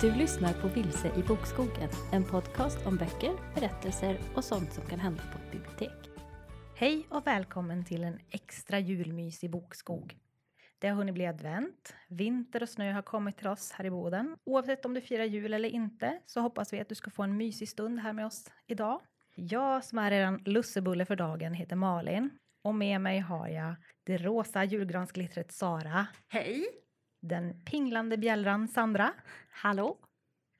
Du lyssnar på Vilse i bokskogen, en podcast om böcker, berättelser och sånt som kan hända på ett bibliotek. Hej och välkommen till en extra julmys i bokskog. Det har hunnit bli advent, vinter och snö har kommit till oss här i Boden. Oavsett om du firar jul eller inte så hoppas vi att du ska få en mysig stund här med oss idag. Jag som är eran lussebulle för dagen heter Malin och med mig har jag det rosa julgransglittret Sara. Hej! Den pinglande bjällran Sandra. Hallå?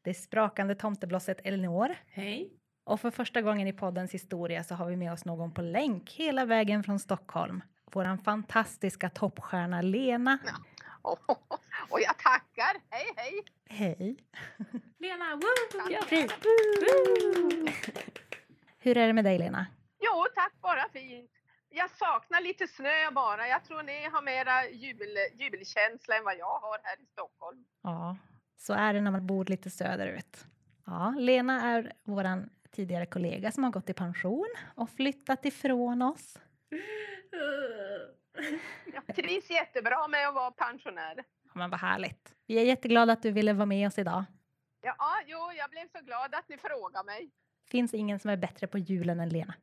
Det sprakande tomteblosset Elinor. Hej! Och för första gången i poddens historia så har vi med oss någon på länk hela vägen från Stockholm. Våran fantastiska toppstjärna Lena. Oh, och jag tackar! Hej, hej! Hej! Lena, woo! Ja, fint! Hur är det med dig Lena? Jo, tack, bara fint. Jag saknar lite snö bara. Jag tror ni har mera jubel, jubelkänsla än vad jag har här i Stockholm. Ja, så är det när man bor lite söderut. Ja, Lena är våran tidigare kollega som har gått i pension och flyttat ifrån oss. Jag trivs jättebra med att vara pensionär. Ja, men vad härligt. Vi är jätteglada att du ville vara med oss idag. Ja, jo, jag blev så glad att ni frågade mig. Finns ingen som är bättre på julen än Lena.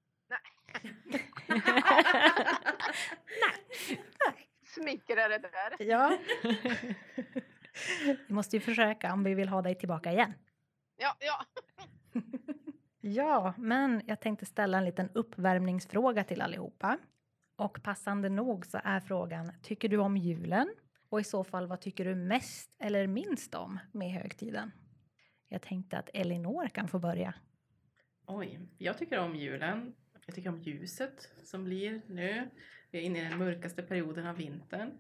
Smickrare det där. Ja. vi måste ju försöka om vi vill ha dig tillbaka igen. Ja, ja. Ja, men jag tänkte ställa en liten uppvärmningsfråga till allihopa. Och passande nog så är frågan, tycker du om julen? Och i så fall, vad tycker du mest eller minst om med högtiden? Jag tänkte att Elinor kan få börja. Oj, jag tycker om julen. Jag tycker om ljuset som blir nu. Vi är inne i den mörkaste perioden av vintern.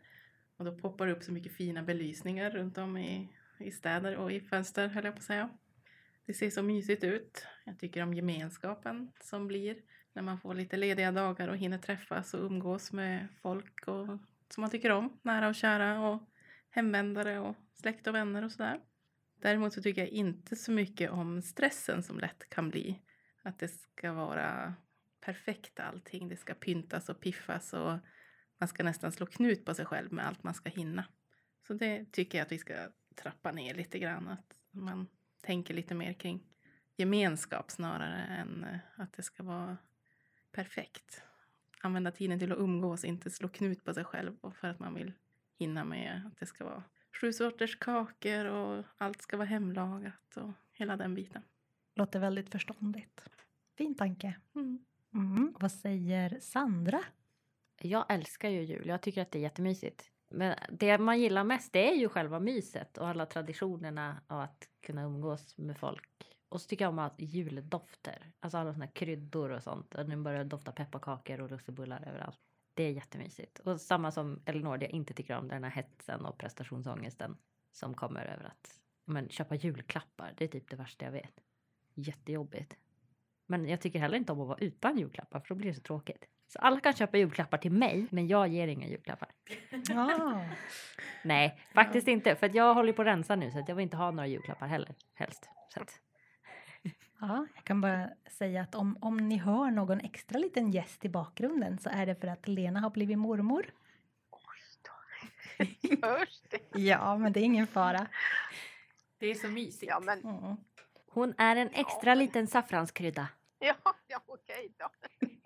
Och då poppar det upp så mycket fina belysningar runt om i, i städer och i fönster, höll jag på att säga. Det ser så mysigt ut. Jag tycker om gemenskapen som blir när man får lite lediga dagar och hinner träffas och umgås med folk och, som man tycker om, nära och kära och hemvändare och släkt och vänner och sådär. Däremot så tycker jag inte så mycket om stressen som lätt kan bli. Att det ska vara perfekt allting. Det ska pyntas och piffas och man ska nästan slå knut på sig själv med allt man ska hinna. Så det tycker jag att vi ska trappa ner lite grann. Att man tänker lite mer kring gemenskap snarare än eh, att det ska vara perfekt. Använda tiden till att umgås, inte slå knut på sig själv för att man vill hinna med att det ska vara sju sorters kakor och allt ska vara hemlagat och hela den biten. Låter väldigt förståndigt. Fin tanke. Mm. Mm. Vad säger Sandra? Jag älskar ju jul. Jag tycker att det är jättemysigt. Men det man gillar mest det är ju själva myset och alla traditionerna och att kunna umgås med folk. Och så tycker jag om att juldofter, alltså alla såna här kryddor och sånt. Och nu börjar det dofta pepparkakor och lussebullar överallt. Det är jättemysigt. Och samma som Elinor, det jag inte tycker om, den här hetsen och prestationsångesten som kommer över att men, köpa julklappar. Det är typ det värsta jag vet. Jättejobbigt. Men jag tycker heller inte om att vara utan julklappar för då blir det så tråkigt. Så alla kan köpa julklappar till mig, men jag ger inga julklappar. Ja. Nej, faktiskt inte. För att jag håller på att rensa nu så att jag vill inte ha några julklappar heller. Helst. Så att, Ja, jag kan bara säga att om, om ni hör någon extra liten gäst i bakgrunden så är det för att Lena har blivit mormor. Hörs det? Ja, men det är ingen fara. Det är så mysigt. Ja, men Mm. hon är en extra liten saffranskrydda. ja, ja okej då.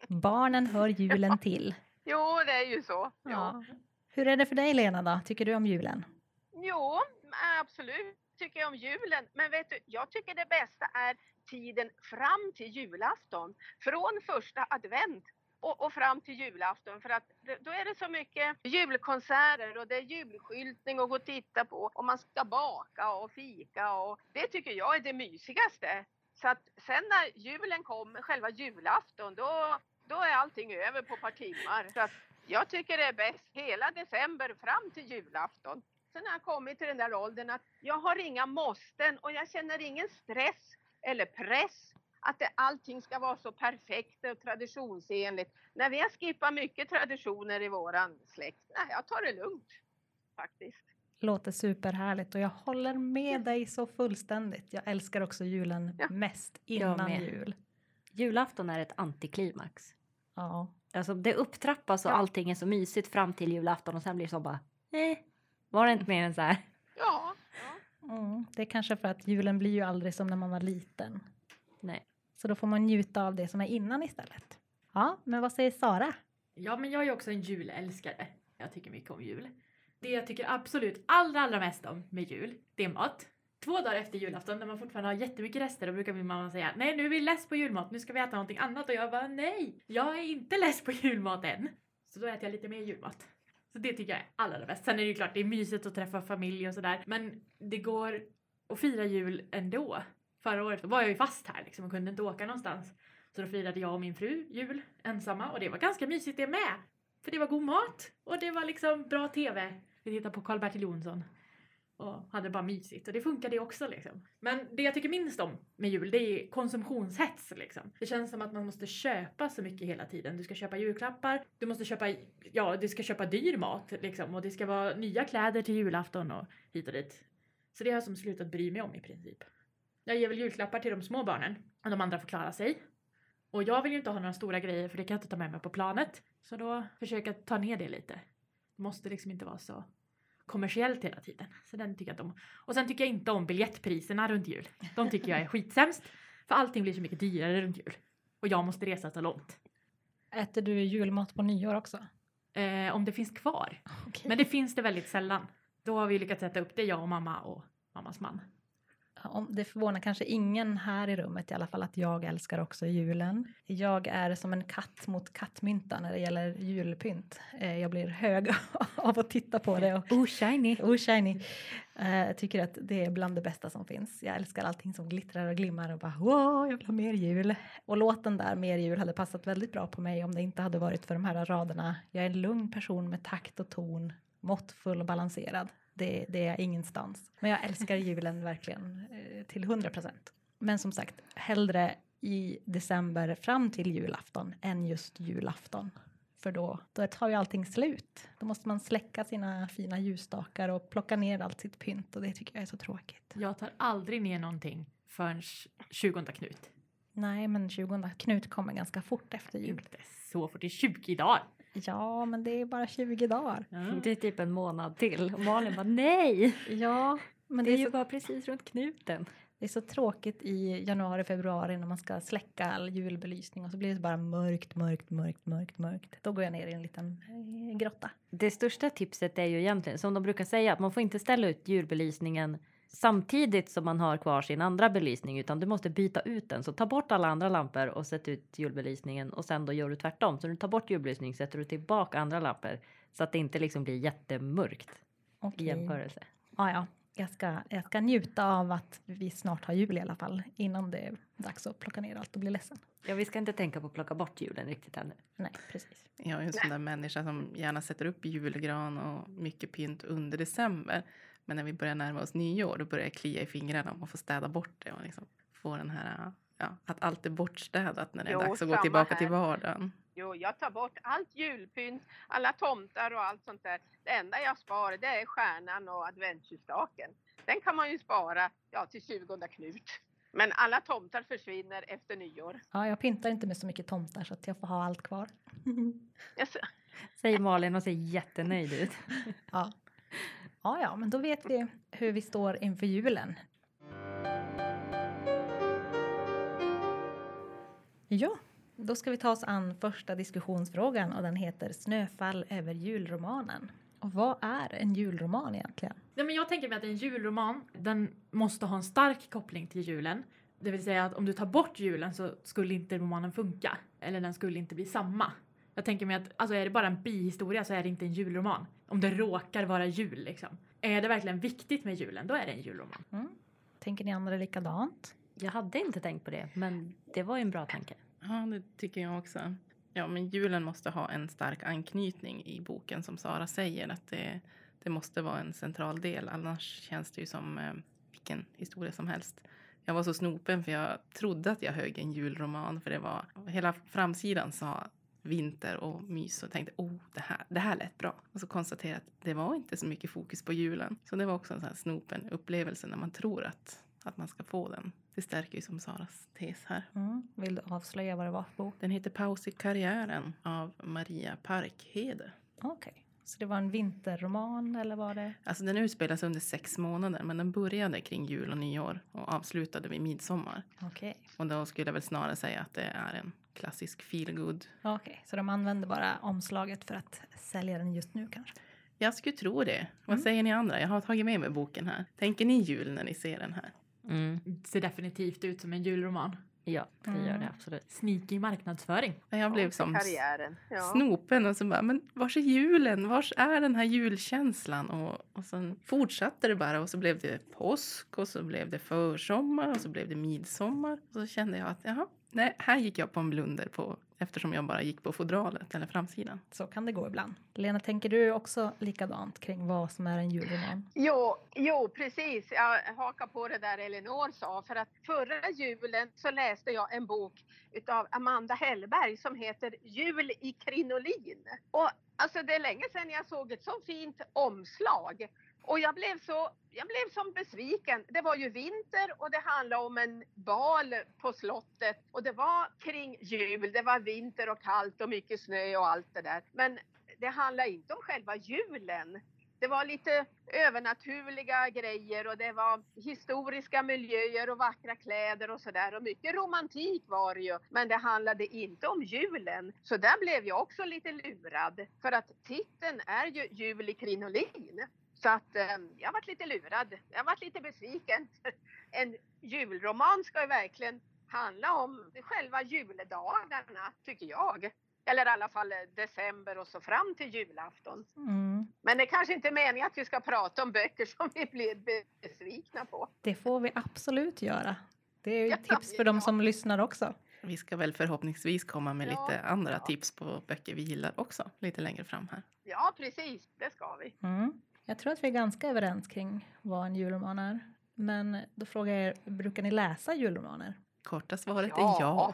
Barnen hör julen till. Jo, det är ju så. Ja. Ja. Hur är det för dig Lena då? Tycker du om julen? Jo, absolut tycker jag om julen. Men vet du, jag tycker det bästa är tiden fram till julafton. Från första advent och, och fram till julafton. För att då är det så mycket julkonserter och det är julskyltning att gå och titta på. Och man ska baka och fika och det tycker jag är det mysigaste. Så att sen när julen kommer, själva julafton, då, då är allting över på ett par timmar. Så att jag tycker det är bäst hela december fram till julafton. Sen har jag kommit till den där åldern att jag har inga måsten och jag känner ingen stress eller press att det, allting ska vara så perfekt och traditionsenligt. När vi har skippat mycket traditioner i våran släkt, nej jag tar det lugnt faktiskt. Låter superhärligt och jag håller med dig så fullständigt. Jag älskar också julen Ja. mest innan jul. Julafton är ett antiklimax. Ja. Alltså det upptrappas och Ja. allting är så mysigt fram till julafton och sen blir det så bara, eh, var det inte mer än så här? Ja, ja. Mm, det är kanske för att julen blir ju aldrig som när man var liten. Nej. Så då får man njuta av det som är innan istället. Ja, men vad säger Sara? Ja, men jag är också en julälskare. Jag tycker mycket om jul. Det jag tycker absolut allra, allra mest om med jul, det är mat. Två dagar efter julafton när man fortfarande har jättemycket rester då brukar min mamma säga nej nu är vi less på julmat, nu ska vi äta någonting annat och jag bara nej, jag är inte less på julmat än. Så då äter jag lite mer julmat. Så det tycker jag är allra bäst. Sen är det ju klart det är mysigt att träffa familj och sådär men det går att fira jul ändå. Förra året var jag ju fast här liksom och kunde inte åka någonstans. Så då firade jag och min fru jul ensamma och det var ganska mysigt det med. För det var god mat och det var liksom bra TV. Vi tittade på Karl-Bertil Jonsson och hade bara mysigt och det funkar det också liksom. Men det jag tycker minst om med jul det är konsumtionshets liksom. Det känns som att man måste köpa så mycket hela tiden. Du ska köpa julklappar, du måste köpa, ja du ska köpa dyr mat liksom och det ska vara nya kläder till julafton och hit och dit. Så det har jag som slutat bry mig om i princip. Jag ger väl julklappar till de små barnen och de andra får klara sig. Och jag vill ju inte ha några stora grejer för det kan jag inte ta med mig på planet. Så då försöker jag ta ner det lite. Det måste liksom inte vara så kommersiellt hela tiden. Så den tycker jag inte om. Och sen tycker jag inte om biljettpriserna runt jul. De tycker jag är skitsämst. För allting blir så mycket dyrare runt jul. Och jag måste resa så långt. Äter du julmat på nyår också? Eh, om det finns kvar. Okej. Men det finns det väldigt sällan. Då har vi lyckats sätta upp det, jag och mamma och mammas man. Om det förvånar kanske ingen här i rummet i alla fall att jag älskar också julen. Jag är som en katt mot kattmynta när det gäller julpynt. Eh, Jag blir hög av att titta på det och Oh shiny! oh shiny. Eh, Jag tycker att det är bland det bästa som finns. Jag älskar allting som glittrar och glimmar och bara wow, jag vill ha mer jul. Och låten där, Mer jul, hade passat väldigt bra på mig om det inte hade varit för de här raderna. Jag är en lugn person med takt och ton, måttfull och balanserad. Det, det är ingenstans. Men jag älskar julen verkligen eh, till 100 procent. Men som sagt, hellre i december fram till julafton än just julafton. För då, då tar ju allting slut. Då måste man släcka sina fina ljusstakar och plocka ner allt sitt pynt och det tycker jag är så tråkigt. Jag tar aldrig ner någonting förrän 20 Knut. Nej, men 20 Knut kommer ganska fort efter jul. Inte så fort, det är 20 dagar. Ja, men det är bara 20 dagar. Det är typ en månad till. Och Malin bara nej! Ja, men Det är ju ju bara precis runt knuten. Det är så tråkigt i januari, februari när man ska släcka all julbelysning och så blir det bara mörkt, mörkt, mörkt, mörkt, mörkt. Då går jag ner i en liten eh, grotta. Det största tipset är ju egentligen, som de brukar säga, att man får inte ställa ut julbelysningen samtidigt som man har kvar sin andra belysning utan du måste byta ut den. Så ta bort alla andra lampor och sätt ut julbelysningen och sen då gör du tvärtom. Så du tar bort julbelysning sätter du tillbaka andra lampor så att det inte liksom blir jättemörkt i Okej. jämförelse. Ja, ja. Jag ska, jag ska njuta av att vi snart har jul i alla fall innan det är dags att plocka ner allt och bli ledsen. Ja, vi ska inte tänka på att plocka bort julen riktigt ännu. Nej, precis. Jag är en sån där människa som gärna sätter upp julgran och mycket pynt under december. Men när vi börjar närma oss nyår då börjar jag klia i fingrarna om att få städa bort det och liksom få den här, ja, att allt är bortstädat när det är Jo, dags att gå tillbaka här. till vardagen. Jo, jag tar bort allt julpynt, alla tomtar och allt sånt där. Det enda jag sparar det är stjärnan och adventsljusstaken. Den kan man ju spara ja, till 20 Knut. Men alla tomtar försvinner efter nyår. Ja, jag pyntar inte med så mycket tomtar så att jag får ha allt kvar. Säger Malin och ser jättenöjd ut. ja. Ja, ja, men då vet vi hur vi står inför julen. Ja, då ska vi ta oss an första diskussionsfrågan och den heter Snöfall över julromanen. Och vad är en julroman egentligen? Nej, men jag tänker mig att en julroman, den måste ha en stark koppling till julen. Det vill säga att om du tar bort julen så skulle inte romanen funka. Eller den skulle inte bli samma. Jag tänker mig att alltså är det bara en bihistoria så är det inte en julroman. Om det råkar vara jul liksom. Är det verkligen viktigt med julen, då är det en julroman. Mm. Tänker ni andra likadant? Jag hade inte tänkt på det, men det var ju en bra tanke. Ja, det tycker jag också. Ja, men julen måste ha en stark anknytning i boken som Sara säger. Att det, det måste vara en central del. Annars känns det ju som eh, vilken historia som helst. Jag var så snopen för jag trodde att jag högg en julroman. För det var hela framsidan sa vinter och mys och tänkte oh det här, det här lät bra. Och så konstaterade att det var inte så mycket fokus på julen. Så det var också en sån här snopen upplevelse när man tror att, att man ska få den. Det stärker ju som Saras tes här. Mm. Vill du avslöja vad det var för bok? Den heter Paus i karriären av Maria Parkhede. Okej. Så det var en vinterroman eller var det? Alltså den utspelas under sex månader men den började kring jul och nyår och avslutade vid midsommar. Okej. Och då skulle jag väl snarare säga att det är en klassisk feelgood. Okej, så de använder bara omslaget för att sälja den just nu kanske? Jag skulle tro det. Vad Mm. säger ni andra? Jag har tagit med mig boken här. Tänker ni jul när ni ser den här? Mm. Det ser definitivt ut som en julroman. Ja, det gör Mm. det absolut. Sneaky marknadsföring. Jag blev som Karriären. Ja. snopen och så bara, men vars är julen? Vars är den här julkänslan? Och, och sen fortsatte det bara och så blev det påsk och så blev det försommar och så blev det midsommar. Och så kände jag att jaha, nej, här gick jag på en blunder på eftersom jag bara gick på fodralet eller framsidan. Så kan det gå ibland. Lena, tänker du också likadant kring vad som är en julroman? Jo, jo, precis. Jag hakar på det där Elinor sa. För att förra julen så läste jag en bok utav Amanda Hellberg som heter Jul i krinolin. Och alltså det är länge sedan jag såg ett så fint omslag. Och jag blev så, jag blev som besviken. Det var ju vinter och det handlade om en bal på slottet och det var kring jul. Det var vinter och kallt och mycket snö och allt det där. Men det handlade inte om själva julen. Det var lite övernaturliga grejer och det var historiska miljöer och vackra kläder och sådär. Och mycket romantik var det ju. Men det handlade inte om julen. Så där blev jag också lite lurad. För att titeln är ju Jul i krinolin. Så att eh, jag varit lite lurad. Jag varit lite besviken. En julroman ska ju verkligen handla om själva juldagarna, tycker jag. Eller i alla fall eh, december och så fram till julafton. Mm. Men det kanske inte är meningen att vi ska prata om böcker som vi blir besvikna på. Det får vi absolut göra. Det är ju Ja, tips för de ja. som lyssnar också. Vi ska väl förhoppningsvis komma med Ja, lite andra ja. tips på böcker vi gillar också lite längre fram här. Ja, precis. Det ska vi. Mm. Jag tror att vi är ganska överens kring vad en julroman är. Men då frågar jag er, brukar ni läsa julromaner? Korta svaret Ja. är ja.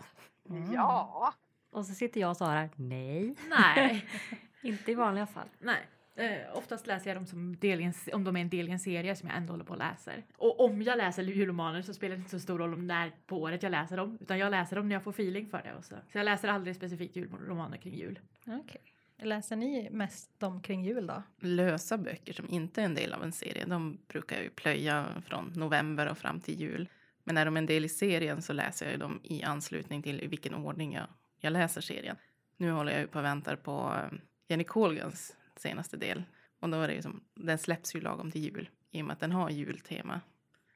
Mm. Ja, Och så sitter jag och svarar nej. Nej. Inte i vanliga fall. Nej. Eh, oftast läser jag dem som del i en, om de är en del i en serie som jag ändå håller på och läser. Och om jag läser julromaner så spelar det inte så stor roll om när på året jag läser dem. Utan jag läser dem när jag får feeling för det. Och så. så jag läser aldrig specifikt julromaner kring jul. Okej. Läser ni mest dem kring jul då? Lösa böcker som inte är en del av en serie, de brukar jag ju plöja från november och fram till jul. Men är de en del i serien så läser jag ju dem i anslutning till i vilken ordning jag, jag läser serien. Nu håller jag ju på och väntar på eh, Jenny Colgans senaste del. Och då är det ju som, den släpps ju lagom till jul i och med att den har jultema.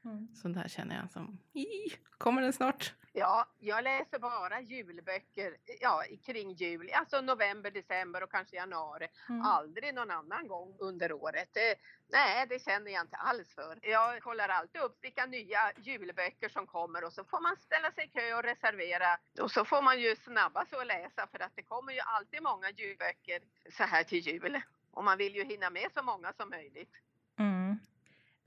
Mm. Så där känner jag som, "Ih, kommer den snart? ja, jag läser bara julböcker ja, kring jul. Alltså november, december och kanske januari. Mm. Aldrig någon annan gång under året. Det, nej, det känner jag inte alls för. Jag kollar alltid upp vilka nya julböcker som kommer och så får man ställa sig i kö och reservera. Och så får man ju snabba sig att läsa för att det kommer ju alltid många julböcker så här till jul. Och man vill ju hinna med så många som möjligt.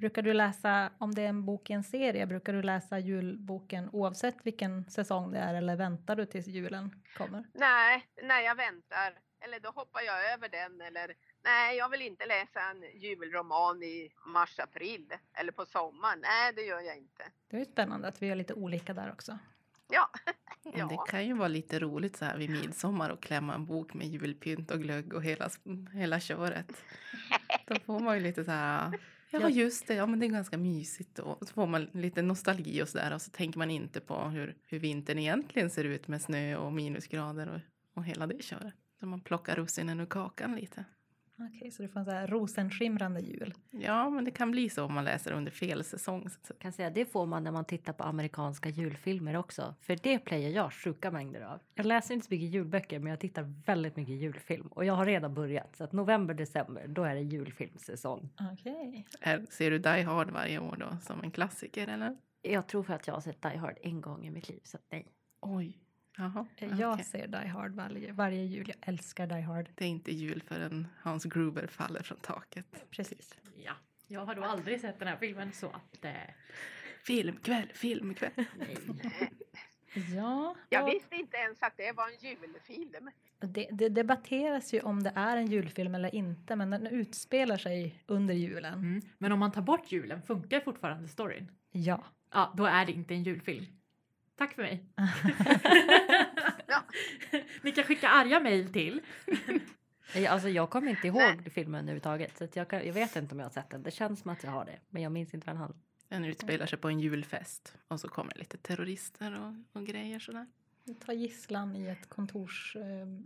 Brukar du läsa, om det är en bok i en serie, brukar du läsa julboken oavsett vilken säsong det är eller väntar du tills julen kommer? Nej, när jag väntar. Eller då hoppar jag över den. Eller nej, jag vill inte läsa en julroman i mars-april. Eller på sommaren. Nej, det gör jag inte. Det är spännande att vi är lite olika där också. Ja, Ja. Det kan ju vara lite roligt så här vid midsommar och klämma en bok med julpynt och glögg och hela, hela köret. Då får man ju lite så här, ja Ja. just det, ja men det är ganska mysigt då. Och så får man lite nostalgi och så där och så tänker man inte på hur, hur vintern egentligen ser ut med snö och minusgrader och, och hela det köret. Så man plockar russinen ur kakan lite. Okej, så du får en så här rosenskimrande jul. Ja, men det kan bli så om man läser under fel säsong. Så- kan säga det får man när man tittar på amerikanska julfilmer också. För det plöjer jag sjuka mängder av. Jag läser inte så mycket julböcker men jag tittar väldigt mycket julfilm. Och jag har redan börjat. Så att november, december, då är det julfilmsäsong. Okej. Ser du Die Hard varje år då som en klassiker eller? Jag tror för att jag har sett Die Hard en gång i mitt liv. Så att nej. Oj. Jaha, Jag okej. ser Die Hard varje, varje jul. Jag älskar Die Hard. Det är inte jul förrän Hans Gruber faller från taket. Precis. Ja. Jag har då aldrig sett den här filmen så att... Eh, Filmkväll, filmkväll. nej. Ja, jag och visste inte ens att det var en julfilm. det, det debatteras ju om det är en julfilm eller inte, men den utspelar sig under julen. Mm. Men om man tar bort julen, funkar fortfarande storyn? Ja. Ja, då är det inte en julfilm. Tack för mig. Ja. Ni kan skicka arga mejl till. Jag- Alltså jag kommer inte ihåg Nej. filmen överhuvudtaget. Så att jag, kan, jag vet inte om jag har sett den. Det känns som att jag har det. Men jag minns inte vad den handlar. Den utspelar sig på en julfest och så kommer lite terrorister och, och grejer sådär. Ta gisslan i ett kontors, eh,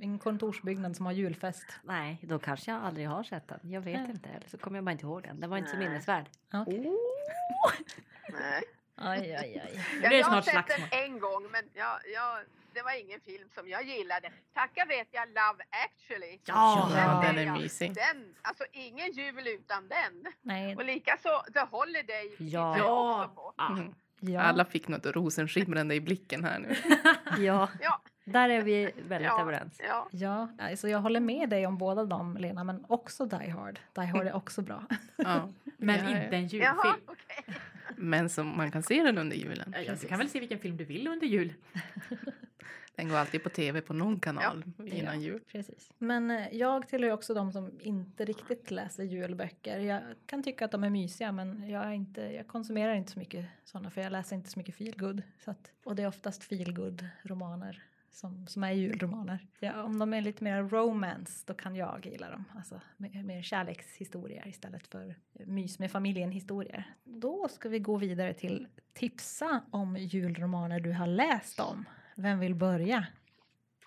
en kontorsbyggnad som har julfest. Nej, då kanske jag aldrig har sett den. Jag vet Nej. inte. Eller så kommer jag bara inte ihåg den. Den var inte så minnesvärd. Okej. Nej. Aj, aj, aj. Det blir jag har sett den en gång men jag, jag, det var ingen film som jag gillade. Tacka vet jag Love actually. Ja, Ja, den ja. är mysig. Den, alltså ingen jul utan den. Nej, Och likaså The Holiday. Ja. Ja. också på. Ah. Mm. ja. Alla fick något rosenskimrande i blicken här nu. Ja, Ja. Där är vi väldigt Ja. överens. Ja. Ja, alltså jag håller med dig om båda dem, Lena, men också Die Hard. Die Hard är också bra. Ja. Men Ja, ja. inte en Jaha, julfilm. okej. Men som man kan se den under julen. Ja, Jag kan väl se vilken film du vill under jul. Den går alltid på tv på någon kanal innan Ja. jul. Precis. Men eh, jag tillhör också de som inte riktigt läser julböcker. Jag kan tycka att de är mysiga, men jag, är inte, jag konsumerar inte så mycket sådana, för jag läser inte så mycket feelgood. Så att, och det är oftast feelgood romaner som, som är julromaner. Ja, om de är lite mer romance, då kan jag gilla dem. Alltså mer, mer kärlekshistorier istället för mys med familjen-historier. Då ska vi gå vidare till tipsa om julromaner du har läst om. Vem vill börja?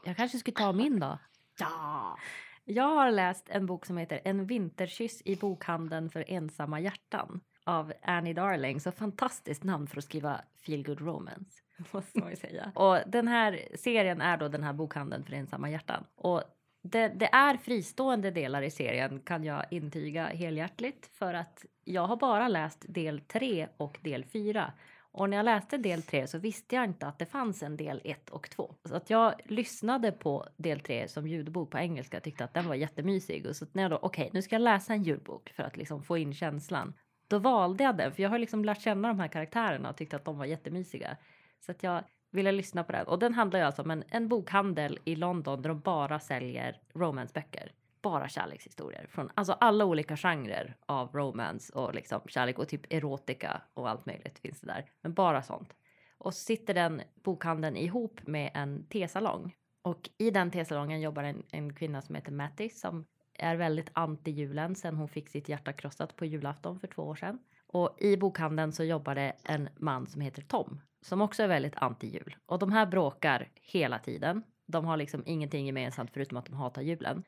Jag kanske skulle ta min då. Ja! Jag har läst en bok som heter En vinterkyss i bokhandeln för ensamma hjärtan av Annie Darling. Så fantastiskt namn för att skriva feel good romance. Måste man ju säga. Och den här serien är då den här bokhandeln för ensamma hjärtan. Och det, det är fristående delar i serien kan jag intyga helhjärtligt för att jag har bara läst del 3 och del 4. Och när jag läste del 3 så visste jag inte att det fanns en del 1 och 2. Så att jag lyssnade på del 3 som ljudbok på engelska och tyckte att den var jättemysig. Och så när jag då, okej, nu ska jag läsa en ljudbok för att liksom få in känslan. Då valde jag den, för jag har liksom lärt känna de här karaktärerna och tyckte att de var jättemysiga. Så att jag ville lyssna på den. Och den handlar ju alltså om en, en bokhandel i London där de bara säljer romanceböcker. Bara kärlekshistorier från alltså alla olika genrer av romance och liksom kärlek och typ erotika och allt möjligt finns det där. Men bara sånt. Och så sitter den bokhandeln ihop med en tesalong. Och i den tesalongen jobbar en, en kvinna som heter Mattis som är väldigt anti julen sen hon fick sitt hjärta krossat på julafton för två år sedan. Och i bokhandeln så jobbar en man som heter Tom som också är väldigt anti jul. Och de här bråkar hela tiden. De har liksom ingenting gemensamt förutom att de hatar julen.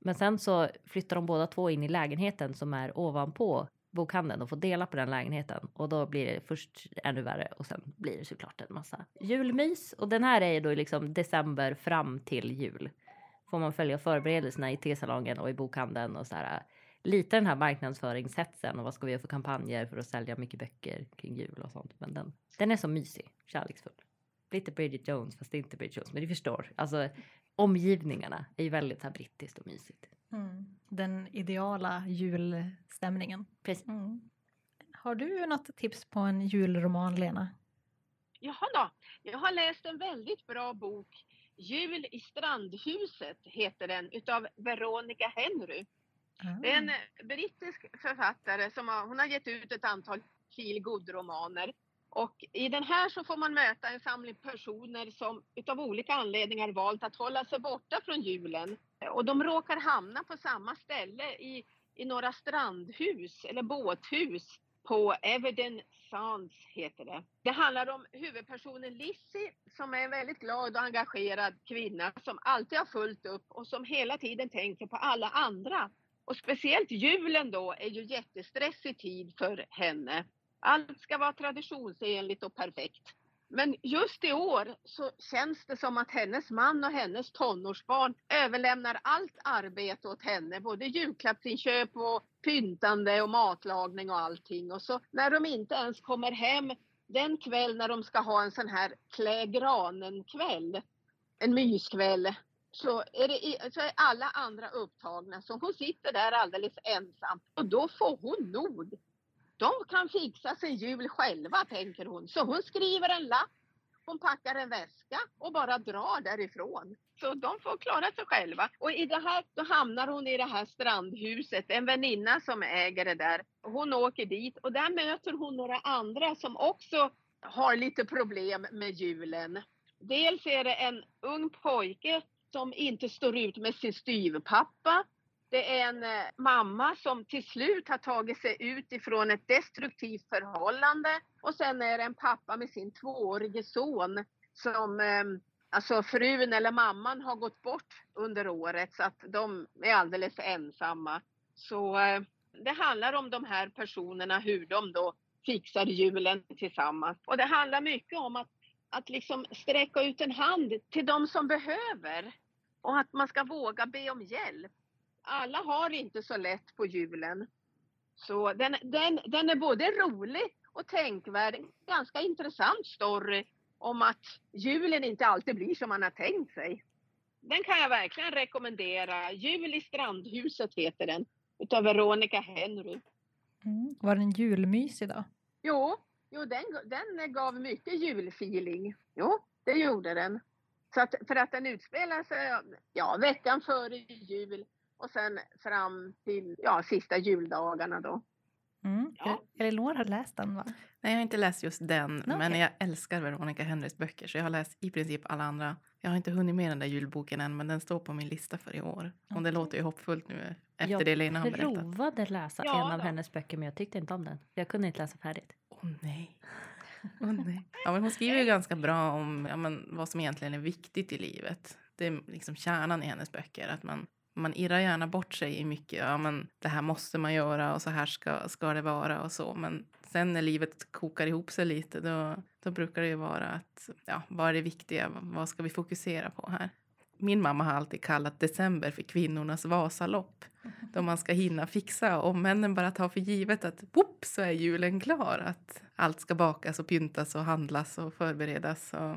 Men sen så flyttar de båda två in i lägenheten som är ovanpå bokhandeln och får dela på den lägenheten. Och då blir det först ännu värre och sen blir det såklart en massa julmys. Och den här är då liksom december fram till jul. Får man följa förberedelserna i tesalongen och i bokhandeln och så här. Lite den här marknadsföringshetsen och vad ska vi göra för kampanjer för att sälja mycket böcker kring jul och sånt. Men den, den är så mysig, kärleksfull. Lite Bridget Jones fast det är inte Bridget Jones. Men du förstår, alltså omgivningarna är ju väldigt så här brittiskt och mysigt. Mm. Den ideala julstämningen. Precis. Mm. Har du något tips på en julroman, Lena? Jaha då. Jag har läst en väldigt bra bok. Jul i strandhuset heter den utav Veronica Henry. Det är en eh, brittisk författare som har, hon har gett ut ett antal feel romaner och i den här så får man möta en samling personer som utav olika anledningar valt att hålla sig borta från julen. Och de råkar hamna på samma ställe i, i några strandhus eller båthus på Everden Sands heter det. Det handlar om huvudpersonen Lizzie som är en väldigt glad och engagerad kvinna som alltid har fullt upp och som hela tiden tänker på alla andra. Och speciellt julen då är ju jättestressig tid för henne. Allt ska vara traditionsenligt och perfekt. Men just i år så känns det som att hennes man och hennes tonårsbarn överlämnar allt arbete åt henne, både julklappsinköp och pyntande och matlagning och allting. Och så när de inte ens kommer hem den kväll när de ska ha en sån här klä granen-kväll, en myskväll, så är, det, så är alla andra upptagna. Så hon sitter där alldeles ensam och då får hon nog. De kan fixa sin jul själva, tänker hon. Så hon skriver en lapp, hon packar en väska och bara drar därifrån. Så de får klara sig själva. Och i det här, då hamnar hon i det här strandhuset, en väninna som äger det där. Hon åker dit och där möter hon några andra som också har lite problem med julen. Dels är det en ung pojke som inte står ut med sin styvpappa. Det är en eh, mamma som till slut har tagit sig ut ifrån ett destruktivt förhållande. Och sen är det en pappa med sin tvåårige son som ehm, Alltså frun eller mamman har gått bort under året så att de är alldeles ensamma. Så eh, det handlar om de här personerna, hur de då fixar julen tillsammans. Och det handlar mycket om att, att liksom sträcka ut en hand till de som behöver. Och att man ska våga be om hjälp. Alla har inte så lätt på julen. Så den, den, den är både rolig och tänkvärd. Ganska intressant story om att julen inte alltid blir som man har tänkt sig. Den kan jag verkligen rekommendera. Jul i Strandhuset heter den. Utav Veronica Henry. Mm. Var den julmysig då? Jo, jo den, den gav mycket julfeeling. Jo, det gjorde den. Så att, för att den utspelar sig ja, veckan före jul och sen fram till ja, sista juldagarna då. Mm. Ja. Elinor har läst den va? Nej, jag har inte läst just den, Okej. men jag älskar Veronica Henrys böcker så jag har läst i princip alla andra. Jag har inte hunnit med den där julboken än, men den står på min lista för i år. Och det låter ju hoppfullt nu efter jag det Lena har berättat. provade läsa Ja en av då. hennes böcker men jag tyckte inte om den. Jag kunde inte läsa färdigt. Åh nej. Oh, nej. Ja, men hon skriver ju ganska bra om ja, men, vad som egentligen är viktigt i livet. Det är liksom kärnan i hennes böcker. Att man, man irrar gärna bort sig i mycket. Ja, men det här måste man göra och så här ska, ska det vara och så. Men sen när livet kokar ihop sig lite då, då brukar det ju vara att ja, vad är det viktiga? Vad ska vi fokusera på här? Min mamma har alltid kallat december för kvinnornas Vasalopp. Då man ska hinna fixa och männen bara tar för givet att whoop, så är julen klar. Att allt ska bakas och pyntas och handlas och förberedas. Och,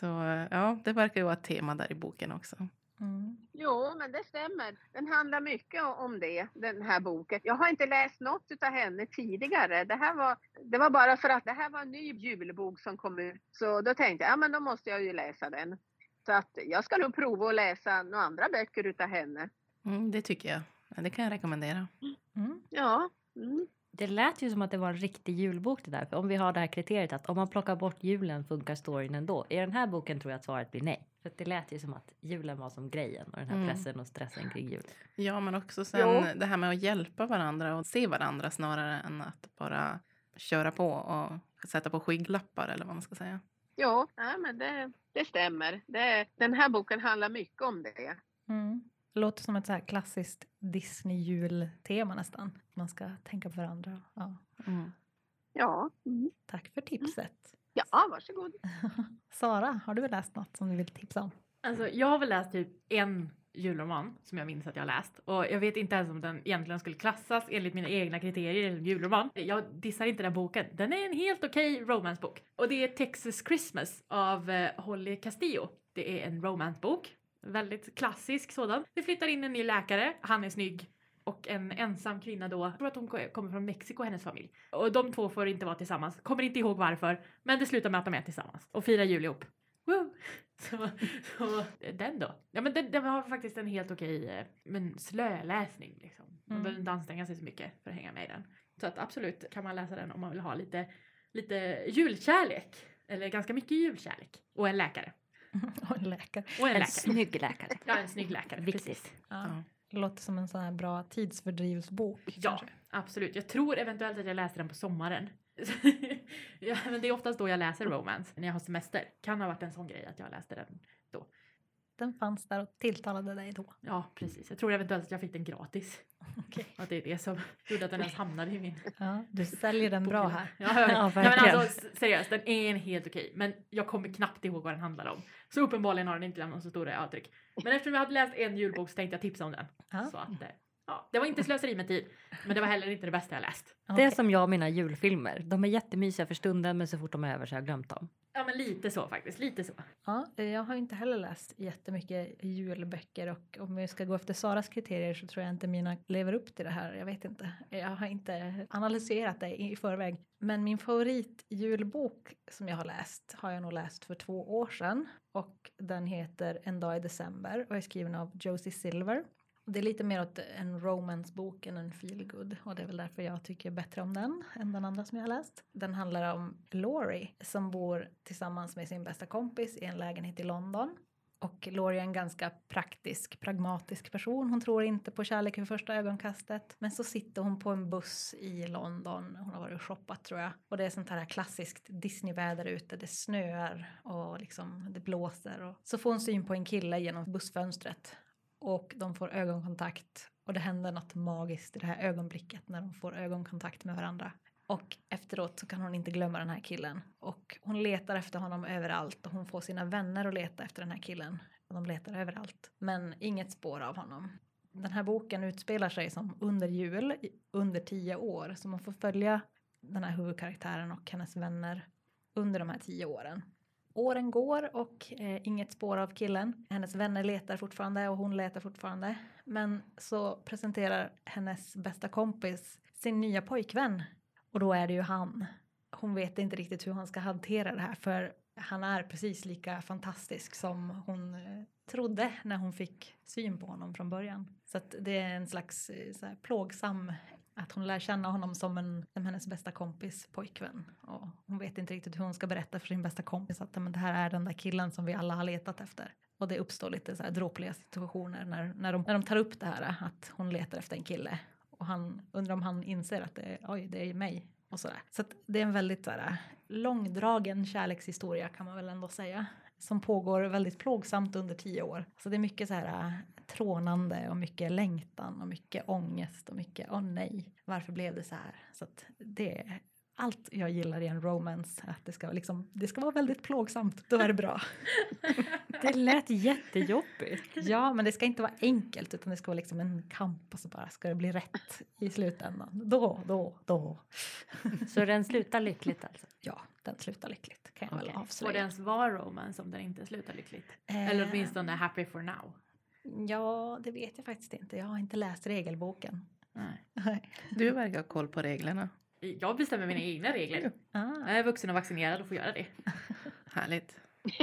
så ja, det verkar ju vara ett tema där i boken också. Mm. Jo, men det stämmer. Den handlar mycket om det, den här boken. Jag har inte läst något utav henne tidigare. Det här var, det var bara för att det här var en ny julbok som kom ut. Så då tänkte jag, ja men då måste jag ju läsa den. Så att jag ska nog prova att läsa några andra böcker utav henne. Mm, det tycker jag. Ja, Det kan jag rekommendera. Mm. Ja. Mm. Det lät ju som att det var en riktig julbok det där. För om vi har det här kriteriet att om man plockar bort julen funkar storyn ändå. I den här boken tror jag att svaret blir nej. För det lät ju som att julen var som grejen och den här Mm. pressen och stressen kring jul. Ja, men också sen Jo. det här med att hjälpa varandra och se varandra snarare än att bara köra på och sätta på skygglappar eller vad man ska säga. Jo, ja, men det, det stämmer. Det, den här boken handlar mycket om det. Mm. Det låter som ett så här klassiskt Disney-jultema nästan. Man ska tänka på varandra. Ja. Mm. Ja. Mm. Tack för tipset. Ja, varsågod. Sara, har du läst något som du vill tipsa om? Alltså, jag har väl läst typ en julroman som jag minns att jag har läst och jag vet inte ens om den egentligen skulle klassas enligt mina egna kriterier som julroman. Jag dissar inte den boken. Den är en helt okej romancebok och det är Texas Christmas av eh, Holly Castillo. Det är en romancebok, väldigt klassisk sådan. Det flyttar in en ny läkare, han är snygg och en ensam kvinna då, jag tror att hon kommer från Mexiko, hennes familj. Och de två får inte vara tillsammans, kommer inte ihåg varför, men det slutar med att de är tillsammans och firar jul ihop. Woo! Så, så den då. Ja men den, den har faktiskt en helt okej eh, men slöläsning liksom. Man Mm. behöver inte anstränga sig så mycket för att hänga med i den. Så att absolut kan man läsa den om man vill ha lite, lite julkärlek. Eller ganska mycket julkärlek. Och en läkare. Och en läkare. Och en En läkare. snygg läkare. Ja, en snygg läkare. Viktigt. Precis. Ja. Ja. Det låter som en sån här bra tidsfördrivsbok. Ja, kanske. absolut. Jag tror eventuellt att jag läser den på sommaren. Ja, men det är oftast då jag läser romance, när jag har semester. Kan ha varit en sån grej att jag läste den. Den fanns där och tilltalade dig då. Ja, precis. Jag tror eventuellt att jag fick den gratis. Och att det är det som gjorde att den ens hamnade i min Ja, du säljer den bra här. Ja, ja, Ja, men alltså seriöst, den är en helt okej. Men jag kommer knappt ihåg vad den handlar om. Så uppenbarligen har den inte lämnat så stora avtryck. Men eftersom jag hade läst en julbok så tänkte jag tipsa om den. Ja. Så att, eh, ja, det var inte slöseri med tid. Men det var heller inte det bästa jag läst. Det är som jag och mina julfilmer. De är jättemysiga för stunden men så fort de är över så har jag glömt dem. Ja men lite så faktiskt, lite så. Ja, jag har inte heller läst jättemycket julböcker och om vi ska gå efter Saras kriterier så tror jag inte mina lever upp till det här. Jag vet inte. Jag har inte analyserat det i förväg. Men min favorit julbok som jag har läst har jag nog läst för två år sedan och den heter En dag i december och är skriven av Josie Silver. Det är lite mer åt en romancebok än en feelgood och det är väl därför jag tycker bättre om den än den andra som jag har läst. Den handlar om Laurie som bor tillsammans med sin bästa kompis i en lägenhet i London. Och Laurie är en ganska praktisk, pragmatisk person. Hon tror inte på kärlek vid första ögonkastet. Men så sitter hon på en buss i London. Hon har varit och shoppat tror jag. Och det är sånt här klassiskt Disneyväder ute. Det snöar och liksom det blåser. Och så får hon syn på en kille genom bussfönstret. Och de får ögonkontakt. Och det händer något magiskt i det här ögonblicket när de får ögonkontakt med varandra. Och efteråt så kan hon inte glömma den här killen. Och hon letar efter honom överallt och hon får sina vänner att leta efter den här killen. Och de letar överallt. Men inget spår av honom. Den här boken utspelar sig som under jul, under tio år. Så man får följa den här huvudkaraktären och hennes vänner under de här tio åren. Åren går och eh, inget spår av killen. Hennes vänner letar fortfarande och hon letar fortfarande. Men så presenterar hennes bästa kompis sin nya pojkvän och då är det ju han. Hon vet inte riktigt hur han ska hantera det här för han är precis lika fantastisk som hon eh, trodde när hon fick syn på honom från början. Så att det är en slags eh, så här, plågsam att hon lär känna honom som, en, som hennes bästa kompis pojkvän. Och hon vet inte riktigt hur hon ska berätta för sin bästa kompis att men det här är den där killen som vi alla har letat efter. Och det uppstår lite så här dråpliga situationer när, när, de, när de tar upp det här att hon letar efter en kille och han undrar om han inser att det är, oj, det är mig. Och sådär. Så att det är en väldigt sådär, långdragen kärlekshistoria kan man väl ändå säga. Som pågår väldigt plågsamt under tio år. Så det är mycket så här trånande och mycket längtan och mycket ångest och mycket åh nej, varför blev det så här? Så att det är allt jag gillar i en romance, att det ska, liksom, det ska vara väldigt plågsamt, då är det bra. Det lät jättejobbigt. Ja, men det ska inte vara enkelt utan det ska vara liksom en kamp och så bara ska det bli rätt i slutändan. Då, då, då. Så den slutar lyckligt alltså? Ja, den slutar lyckligt kan jag Okej. väl Får det avslöja. ens vara romance om den inte slutar lyckligt? Eh, Eller åtminstone happy for now. Ja, det vet jag faktiskt inte. Jag har inte läst regelboken. Nej. Du verkar ha koll på reglerna. Jag bestämmer mina egna regler. Ah, Jag är vuxen och vaccinerad och får göra det. Härligt.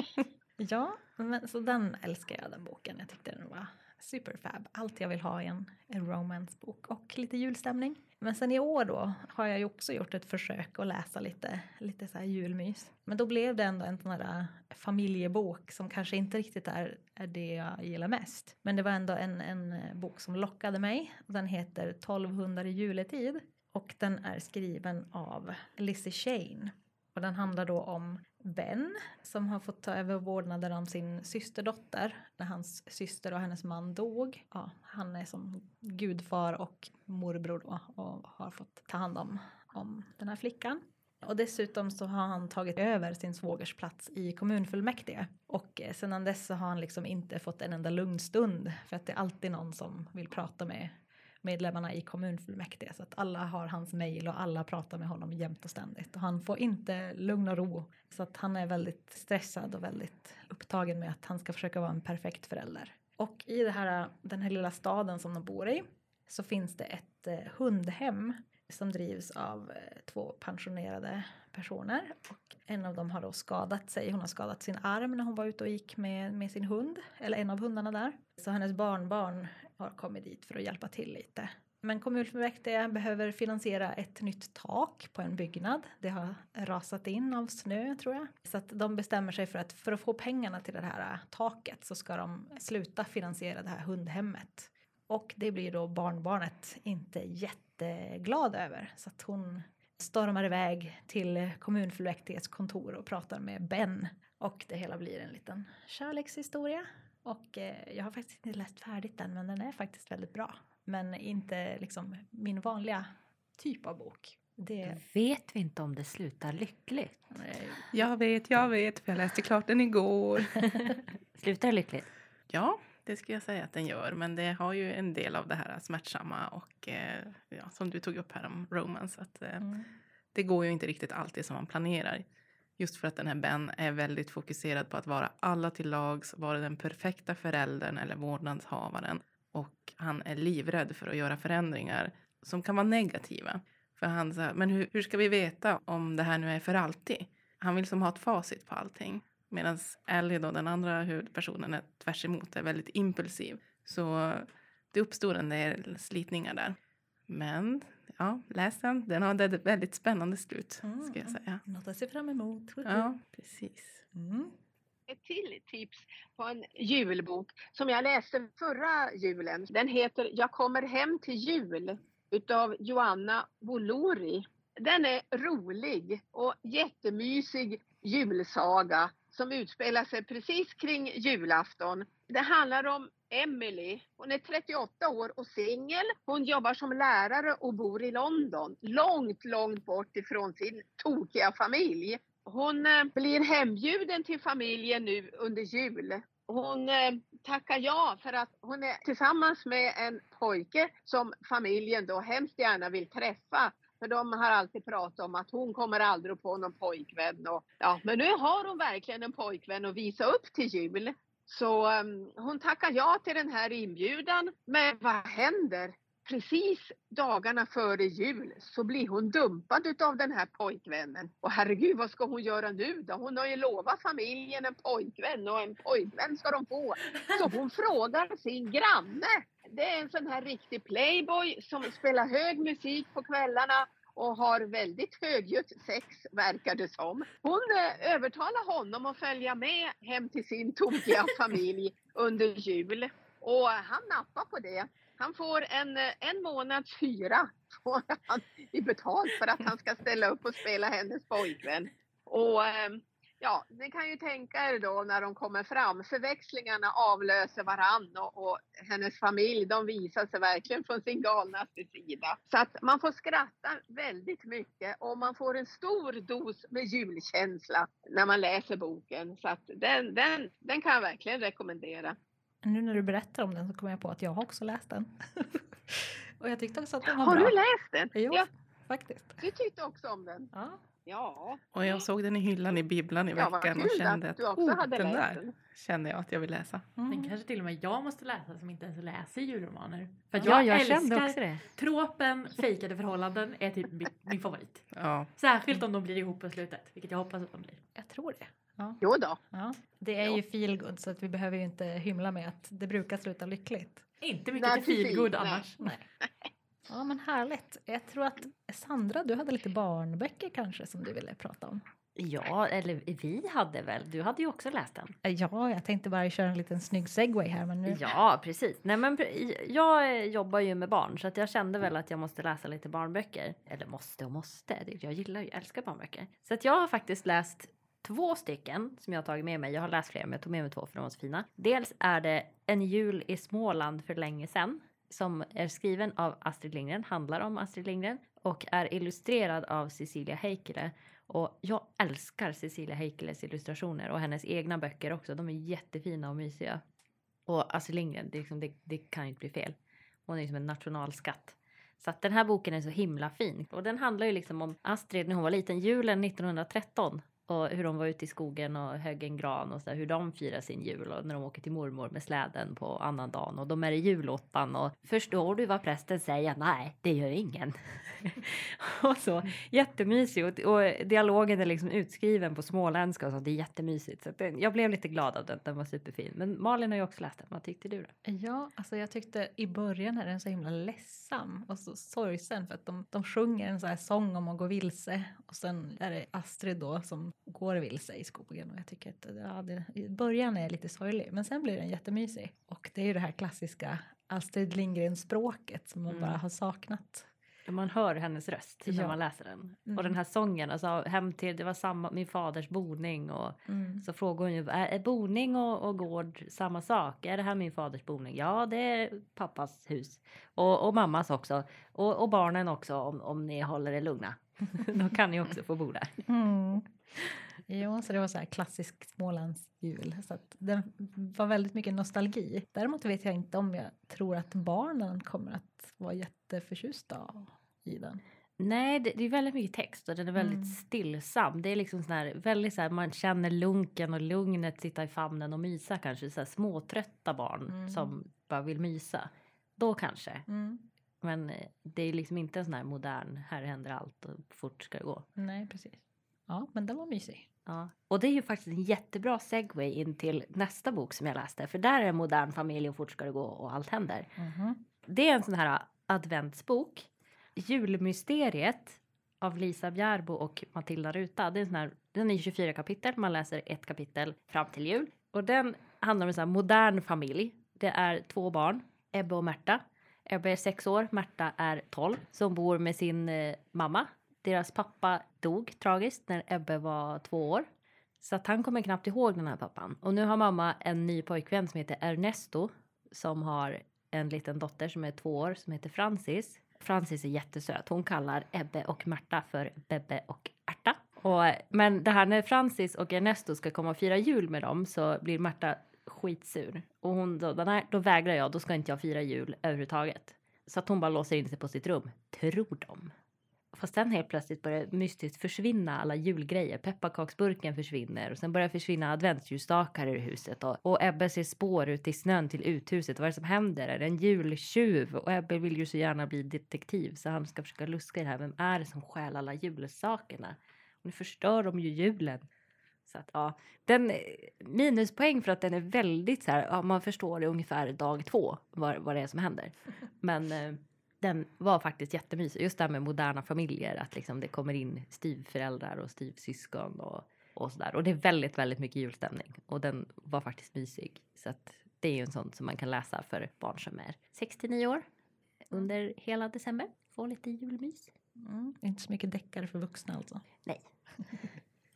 ja, men, så den älskar jag, den boken. Jag tyckte den var superfab. Allt jag vill ha i en, en romancebok och lite julstämning. Men sen i år då har jag ju också gjort ett försök att läsa lite, lite så här julmys. Men då blev det ändå en sån här äh, familjebok som kanske inte riktigt är, är det jag gillar mest. Men det var ändå en, en äh, bok som lockade mig. Den heter 1200 i juletid och den är skriven av Lizzie Shane. Och den handlar då om vän som har fått ta över vårdnaden om sin systerdotter när hans syster och hennes man dog. Ja, han är som gudfar och morbror då och har fått ta hand om, om den här flickan. Och dessutom så har han tagit över sin svågers plats i kommunfullmäktige. Och eh, sedan dess så har han liksom inte fått en enda lugn stund för att det är alltid någon som vill prata med medlemmarna i kommunfullmäktige så att alla har hans mejl och alla pratar med honom jämt och ständigt och han får inte lugn och ro så att han är väldigt stressad och väldigt upptagen med att han ska försöka vara en perfekt förälder. Och i det här, den här lilla staden som de bor i så finns det ett eh, hundhem som drivs av eh, två pensionerade personer och en av dem har då skadat sig. Hon har skadat sin arm när hon var ute och gick med, med sin hund, eller en av hundarna där. Så hennes barnbarn har kommit dit för att hjälpa till lite. Men kommunfullmäktige behöver finansiera ett nytt tak på en byggnad. Det har rasat in av snö tror jag. Så att de bestämmer sig för att för att få pengarna till det här äh, taket så ska de sluta finansiera det här hundhemmet. Och det blir då barnbarnet inte jätteglad över. Så att hon stormar iväg till kommunfullmäktiges kontor och pratar med Ben. Och det hela blir en liten kärlekshistoria. Och eh, jag har faktiskt inte läst färdigt den men den är faktiskt väldigt bra. Men inte liksom min vanliga typ av bok. Det, Vet vi inte om det slutar lyckligt? eh, Jag vet, jag vet, för jag läste klart den igår. Slutar det lyckligt? Ja, det skulle jag säga att den gör. Men det har ju en del av det här smärtsamma och eh, ja, som du tog upp här om romance. Att, eh, mm, Det går ju inte riktigt alltid som man planerar. Just för att den här Ben är väldigt fokuserad på att vara alla till lags, vara den perfekta föräldern eller vårdnadshavaren. Och han är livrädd för att göra förändringar som kan vara negativa. För han säger, men hur, hur ska vi veta om det här nu är för alltid? Han vill som ha ett facit på allting. Medan Ellie då, den andra huvudpersonen, är tvärs emot, är väldigt impulsiv. Så det uppstod en del slitningar där. Men ja, läs den. Den har ett väldigt spännande slut, ska jag Mm. säga. något att se fram emot. Ja, precis. Mm. ett till tips på en julbok som jag läste förra julen. Den heter Jag kommer hem till jul utav Joanna Bolori. Den är rolig och jättemysig julsaga som utspelar sig precis kring julafton. Det handlar om Emily. Hon är 38 år och singel. Hon jobbar som lärare och bor i London. Långt, långt bort ifrån sin tokiga familj. Hon eh, blir hembjuden till familjen nu under jul. Hon eh, tackar ja för att hon är tillsammans med en pojke som familjen då hemskt gärna vill träffa. För de har alltid pratat om att hon kommer aldrig att få någon pojkvän. Och, ja, men nu har hon verkligen en pojkvän att visa upp till jul. Så um, hon tackar ja till den här inbjudan. Men vad händer? Precis dagarna före jul så blir hon dumpad utav den här pojkvännen. Och herregud, vad ska hon göra nu då? Hon har ju lovat familjen en pojkvän och en pojkvän ska de få. Så hon frågar sin granne. Det är en sån här riktig playboy som spelar hög musik på kvällarna och har väldigt högljutt sex verkar det som. Hon eh, övertalar honom att följa med hem till sin tokiga familj under jul. Och han nappar på det. Han får en, eh, en månads hyra får han i betalt för att han ska ställa upp och spela hennes pojkvän. Och eh, ja, ni kan ju tänka er då när de kommer fram, förväxlingarna avlöser varann och, och hennes familj, de visar sig verkligen från sin galnaste sida. Så att man får skratta väldigt mycket och man får en stor dos med julkänsla när man läser boken. Så att den, den, den kan jag verkligen rekommendera. Nu när du berättar om den så kommer jag på att jag har också läst den. och jag tyckte också att den var Har bra. du läst den? Jo, Ja, faktiskt. du tyckte också om den? Ja. Ja. Och jag såg den i hyllan i bibblan i Ja, veckan och kände att att du också oh, hade den läst där den. känner jag att jag vill läsa. Mm. Den kanske till och med jag måste läsa som inte ens läser julromaner. För att Ja, jag, jag kände älskar också det. tråpen fejkade förhållanden är typ min, min favorit. Ja, Särskilt om de blir ihop på slutet, vilket jag hoppas att de blir. Jag tror det. Ja. Jo då. Ja. Det är Ja. ju feelgood så att vi behöver ju inte hymla med att det brukar sluta lyckligt. Inte mycket feelgood annars. Nej. Ja men härligt. Jag tror att Sandra, du hade lite barnböcker kanske som du ville prata om. Ja, eller vi hade väl. Du hade ju också läst den. Eh, Ja, jag tänkte bara köra en liten snygg segway här men nu. Ja, precis. Nej, men jag eh, jobbar ju med barn så att jag kände väl att jag måste läsa lite barnböcker. Eller måste och måste. Jag gillar ju, älskar barnböcker. Så att jag har faktiskt läst två stycken som jag har tagit med mig. Jag har läst fler men jag tog med mig två för de var så fina. Dels är det En jul i Småland för länge sedan som är skriven av Astrid Lindgren, handlar om Astrid Lindgren och är illustrerad av Cecilia Heikele. Och jag älskar Cecilia Heikeles illustrationer och hennes egna böcker också. De är jättefina och mysiga. Och Astrid Lindgren, det, liksom, det, det kan inte bli fel. Hon är liksom en nationalskatt. Så att den här boken är så himla fin. Och den handlar ju liksom om Astrid när hon var liten, julen 1913. Och hur de var ute i skogen och högg en gran och så där, hur de firar sin jul och när de åker till mormor med släden på annan dagen och de är i julottan och förstår du vad prästen säger? Nej, det gör ingen. och så jättemysigt och, och dialogen är liksom utskriven på småländska och så det är jättemysigt. Så den, jag blev lite glad av den, den var superfin. Men Malin har ju också läst den, vad tyckte du då? Ja, alltså jag tyckte i början är den så himla ledsam och så sorgsen för att de, de sjunger en så här sång om att gå vilse och sen är det Astrid då som går vilse i skogen och jag tycker att ja, det, i början är lite sorglig men sen blir den jättemysig och det är ju det här klassiska Astrid Lindgren språket som man Mm. bara har saknat. Man hör hennes röst när Ja. man läser den. Mm. Och den här sången, alltså hem till, det var samma, min faders boning och Mm. så frågar hon ju, är, är boning och, och gård samma sak? Är det här min faders boning? Ja, det är pappas hus. Och, och mammas också. Och, och barnen också om, om ni håller er lugna. Då kan ni också få bo där. Mm. Jo, så det var så här klassisk Smålandsjul. Så att det var väldigt mycket nostalgi. Däremot vet jag inte om jag tror att barnen kommer att vara jätteförtjusta i den. Nej, det, det är väldigt mycket text och den är väldigt Mm. stillsam. Det är liksom sån här, väldigt så här, man känner lunken och lugnet sitta i famnen och mysa kanske. Så här småtrötta barn Mm. som bara vill mysa. Då kanske. Mm. Men eh, det är liksom inte en sån här modern, här händer allt och fort ska det gå. Nej, precis. Ja, men den var mysig. Ja. Och det är ju faktiskt en jättebra segway in till nästa bok som jag läste. För där är en modern familj och fort ska det gå och allt händer. Mhm. Det är en sån här adventsbok. Julmysteriet av Lisa Bjärbo och Matilda Ruta. Det är en sån här Den är 24 kapitel, man läser ett kapitel fram till jul. Och den handlar om en sån här modern familj. Det är två barn, Ebbe och Märta. Ebbe är sex år, Märta är 12, som bor med sin eh, mamma. Deras pappa dog tragiskt när Ebbe var två år. Så att han kommer knappt ihåg den här pappan. Och nu har mamma en ny pojkvän som heter Ernesto som har en liten dotter som är två år som heter Francis. Francis är jättesöt. Hon kallar Ebbe och Märta för Bebbe och Ärta. Och, men det här när Francis och Ernesto ska komma och fira jul med dem så blir Märta skitsur. Och hon då, nej, då vägrar jag, då ska inte jag fira jul överhuvudtaget. Så att hon bara låser in sig på sitt rum, tror de. Fast sen helt plötsligt börjar mystiskt försvinna alla julgrejer. Pepparkaksburken försvinner och sen börjar försvinna adventsljusstakar ur huset och, och Ebbe ser spår ut i snön till uthuset. Vad är det som händer? Är det en jultjuv? Och Ebbe vill ju så gärna bli detektiv så han ska försöka luska i det här. Vem är det som stjäl alla julsakerna? Och nu förstör de ju julen. Så att ja, den minuspoäng för att den är väldigt så här, ja, man förstår det ungefär dag två vad, vad det är som händer. Men eh, den var faktiskt jättemysig. Just det här med moderna familjer, att liksom det kommer in styvföräldrar och styvsyskon och, och sådär. Och det är väldigt, väldigt mycket julstämning och den var faktiskt mysig. Så att det är ju en sån som man kan läsa för barn som är 6 till 9 år under hela december. Få lite julmys. Mm, inte så mycket deckare för vuxna alltså. Nej.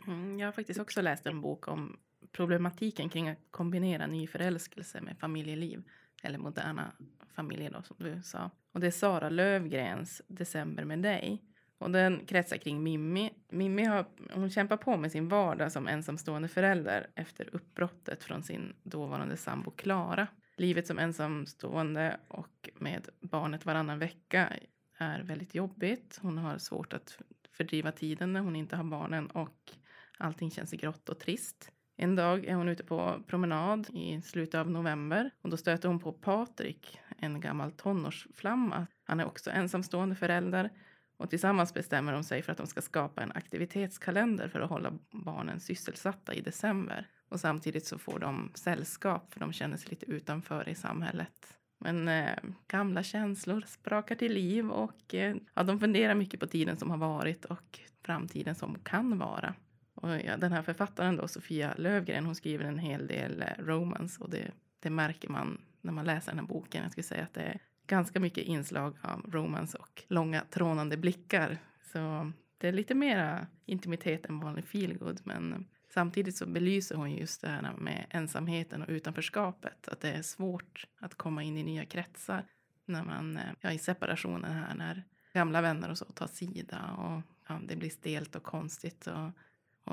Mm, jag har faktiskt också läst en bok om problematiken kring att kombinera nyförälskelse med familjeliv. Eller moderna familjer då, som du sa. Och det är Sara Lövgrens December med dig. Och den kretsar kring Mimmi. Mimmi har, hon kämpar på med sin vardag som ensamstående förälder efter uppbrottet från sin dåvarande sambo Klara. Livet som ensamstående och med barnet varannan vecka är väldigt jobbigt. Hon har svårt att fördriva tiden när hon inte har barnen och allting känns grått och trist. En dag är hon ute på promenad i slutet av november och då stöter hon på Patrik, en gammal tonårsflamma. Han är också ensamstående förälder och tillsammans bestämmer de sig för att de ska skapa en aktivitetskalender för att hålla barnen sysselsatta i december. Och samtidigt så får de sällskap för de känner sig lite utanför i samhället. Men eh, gamla känslor sprakar till liv och eh, ja, de funderar mycket på tiden som har varit och framtiden som kan vara. Och ja, den här författaren då, Sofia Lövgren, hon skriver en hel del eh, romance och det, det märker man när man läser den här boken. Jag skulle säga att det är ganska mycket inslag av romance och långa trånande blickar. Så det är lite mera intimitet än vanlig feelgood. Men samtidigt så belyser hon just det här med ensamheten och utanförskapet. Att det är svårt att komma in i nya kretsar när man, eh, ja i separationen här, när gamla vänner och så tar sida och ja, det blir stelt och konstigt. Och,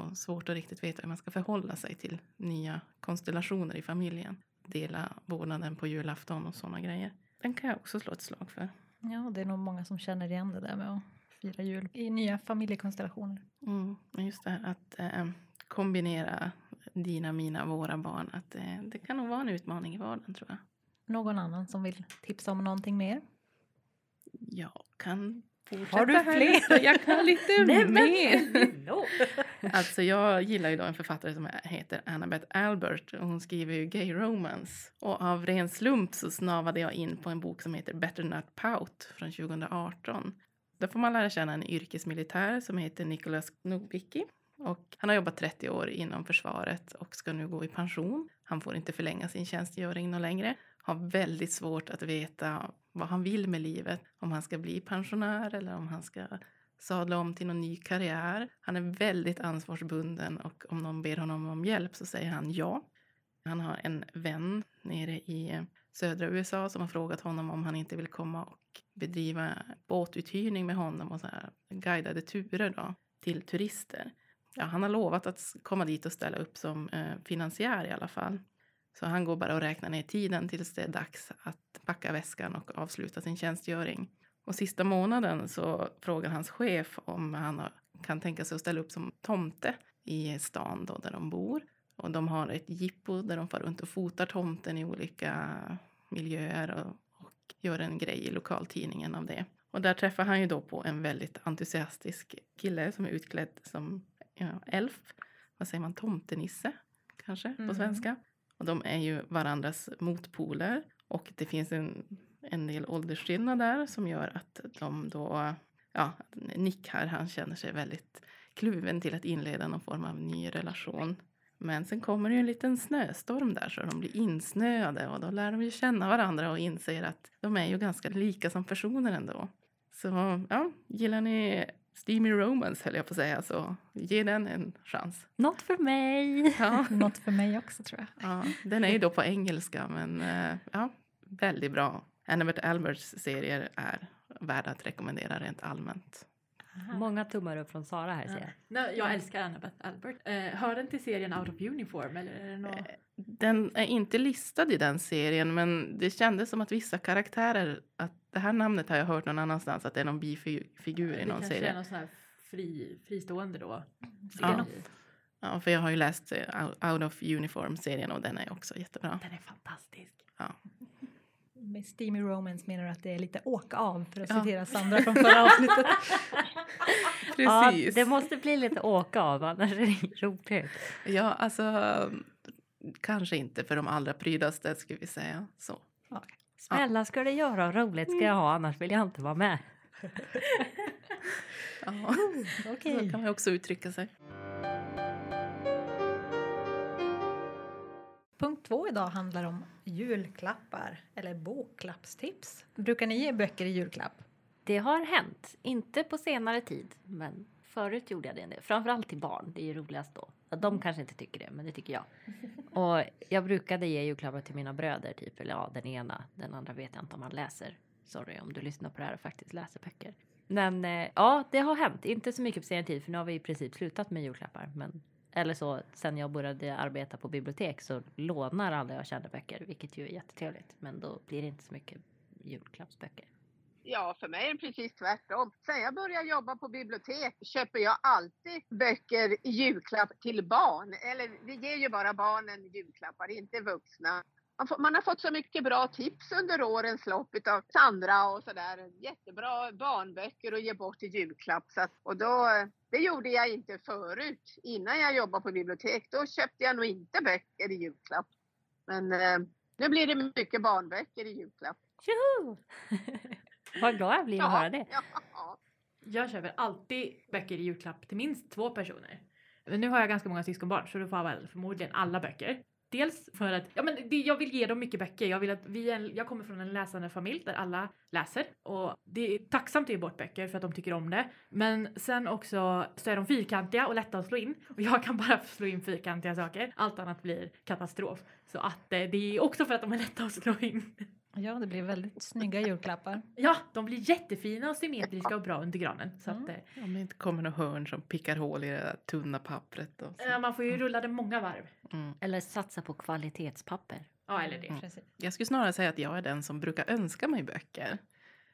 och svårt att riktigt veta hur man ska förhålla sig till nya konstellationer i familjen. Dela vårdnaden på julafton och sådana grejer. Den kan jag också slå ett slag för. Ja, det är nog många som känner igen det där med att fira jul i nya familjekonstellationer. Mm, just det här att eh, kombinera dina, mina, våra barn. Att eh, det kan nog vara en utmaning i vardagen tror jag. Någon annan som vill tipsa om någonting mer? Jag kan fortsätta Har du fler? Jag kan lite Nej, mer. no. Alltså jag gillar ju då en författare som heter Annabeth Albert och hon skriver ju gay romance. Och av ren slump så snavade jag in på en bok som heter Better Not Pout från 2018. Där får man lära känna en yrkesmilitär som heter Nicholas Knobicki. Och han har jobbat 30 år inom försvaret och ska nu gå i pension. Han får inte förlänga sin tjänstgöring något längre. Har väldigt svårt att veta vad han vill med livet. Om han ska bli pensionär eller om han ska sadla om till någon ny karriär. Han är väldigt ansvarsbunden och om någon ber honom om hjälp så säger han ja. Han har en vän nere i södra USA som har frågat honom om han inte vill komma och bedriva båtuthyrning med honom och så här guidade turer då till turister. Ja, han har lovat att komma dit och ställa upp som eh, finansiär i alla fall. Så han går bara och räknar ner tiden tills det är dags att packa väskan och avsluta sin tjänstgöring. Och sista månaden så frågar hans chef om han kan tänka sig att ställa upp som tomte i stan då där de bor. Och de har ett jippo där de far runt och fotar tomten i olika miljöer och, och gör en grej i lokaltidningen av det. Och där träffar han ju då på en väldigt entusiastisk kille som är utklädd som ja, elf. Vad säger man? Tomtenisse kanske på Mm. svenska. Och de är ju varandras motpoler. Och det finns en, en del åldersskillnad där som gör att de då... Ja, Nick här, han känner sig väldigt kluven till att inleda någon form av ny relation. Men sen kommer det ju en liten snöstorm där så de blir insnöade och då lär de ju känna varandra och inser att de är ju ganska lika som personer ändå. Så ja, gillar ni Steamy Romance höll jag på att säga så ge den en chans. Något för mig! Ja, Något för mig också tror jag. ja den är ju då på engelska men eh, ja, väldigt bra. Annabeth Alberts serier är värda att rekommendera rent allmänt. Många tummar upp från Sara här ser jag. Nej, jag älskar Annabeth Albert. Eh, hör den till serien Out of Uniform eller är det något? Den är inte listad i den serien men det kändes som att vissa karaktärer, att det här namnet har jag hört någon annanstans, att det är någon bifigur i det någon kanske är serie. någon sån här fri, fristående då. Ja. serie. Ja, för jag har ju läst eh, Out- of Uniform-serien och den är också jättebra. Den är fantastisk. Ja. Med Steamy Romance menar du att det är lite åka av för att Ja. citera Sandra från förra avsnittet. Ja, Precis. det måste bli lite åka av annars är det inget roligt. Ja, alltså kanske inte för de allra prydaste skulle vi säga. Så. Snälla ska det göra och roligt ska jag ha annars vill jag inte vara med. Ja, Okej. så kan man också uttrycka sig. Punkt två idag handlar om julklappar eller bokklappstips. Brukar ni ge böcker i julklapp? Det har hänt, inte på senare tid, men förut gjorde jag det. Framförallt till barn, det är ju roligast då. De kanske inte tycker det, men det tycker jag. Och jag brukade ge julklappar till mina bröder, typ. Eller ja, den ena, den andra vet jag inte om han läser. Sorry om du lyssnar på det här och faktiskt läser böcker. Men eh, ja, det har hänt. Inte så mycket på senare tid, för nu har vi i princip slutat med julklappar. Men, eller så, sen jag började arbeta på bibliotek så lånar alla jag känner böcker, vilket ju är jättetrevligt. Men då blir det inte så mycket julklappsböcker. Ja, för mig är det precis tvärtom. Sen jag började jobba på bibliotek köper jag alltid böcker i julklapp till barn. Eller vi ger ju bara barnen julklappar, inte vuxna. Man, man har fått så mycket bra tips under årens lopp av Sandra och sådär. Jättebra barnböcker att ge bort i julklapp. Så att, och då, det gjorde jag inte förut. Innan jag jobbade på bibliotek, då köpte jag nog inte böcker i julklapp. Men eh, nu blir det mycket barnböcker i julklapp. Tjoho! Vad glad jag blir att höra det. Ja, ja. Jag köper alltid böcker i julklapp till minst två personer. Men nu har jag ganska många syskonbarn så då får jag väl förmodligen alla böcker. Dels för att ja, men det, jag vill ge dem mycket böcker. Jag, vill att vi en, jag kommer från en läsande familj där alla läser och det är tacksamt att ge bort böcker för att de tycker om det. Men sen också så är de fyrkantiga och lätta att slå in och jag kan bara slå in fyrkantiga saker. Allt annat blir katastrof. Så att eh, det är också för att de är lätta att slå in. Ja, det blir väldigt snygga julklappar. Ja, de blir jättefina och symmetriska och bra under granen. Så att, Mm. eh, Om det inte kommer några hörn som pickar hål i det där tunna pappret. Och så. eh, man får ju rulla det många varv. Mm. Eller satsa på kvalitetspapper. Ja, eller det. Mm. Precis. Jag skulle snarare säga att jag är den som brukar önska mig böcker.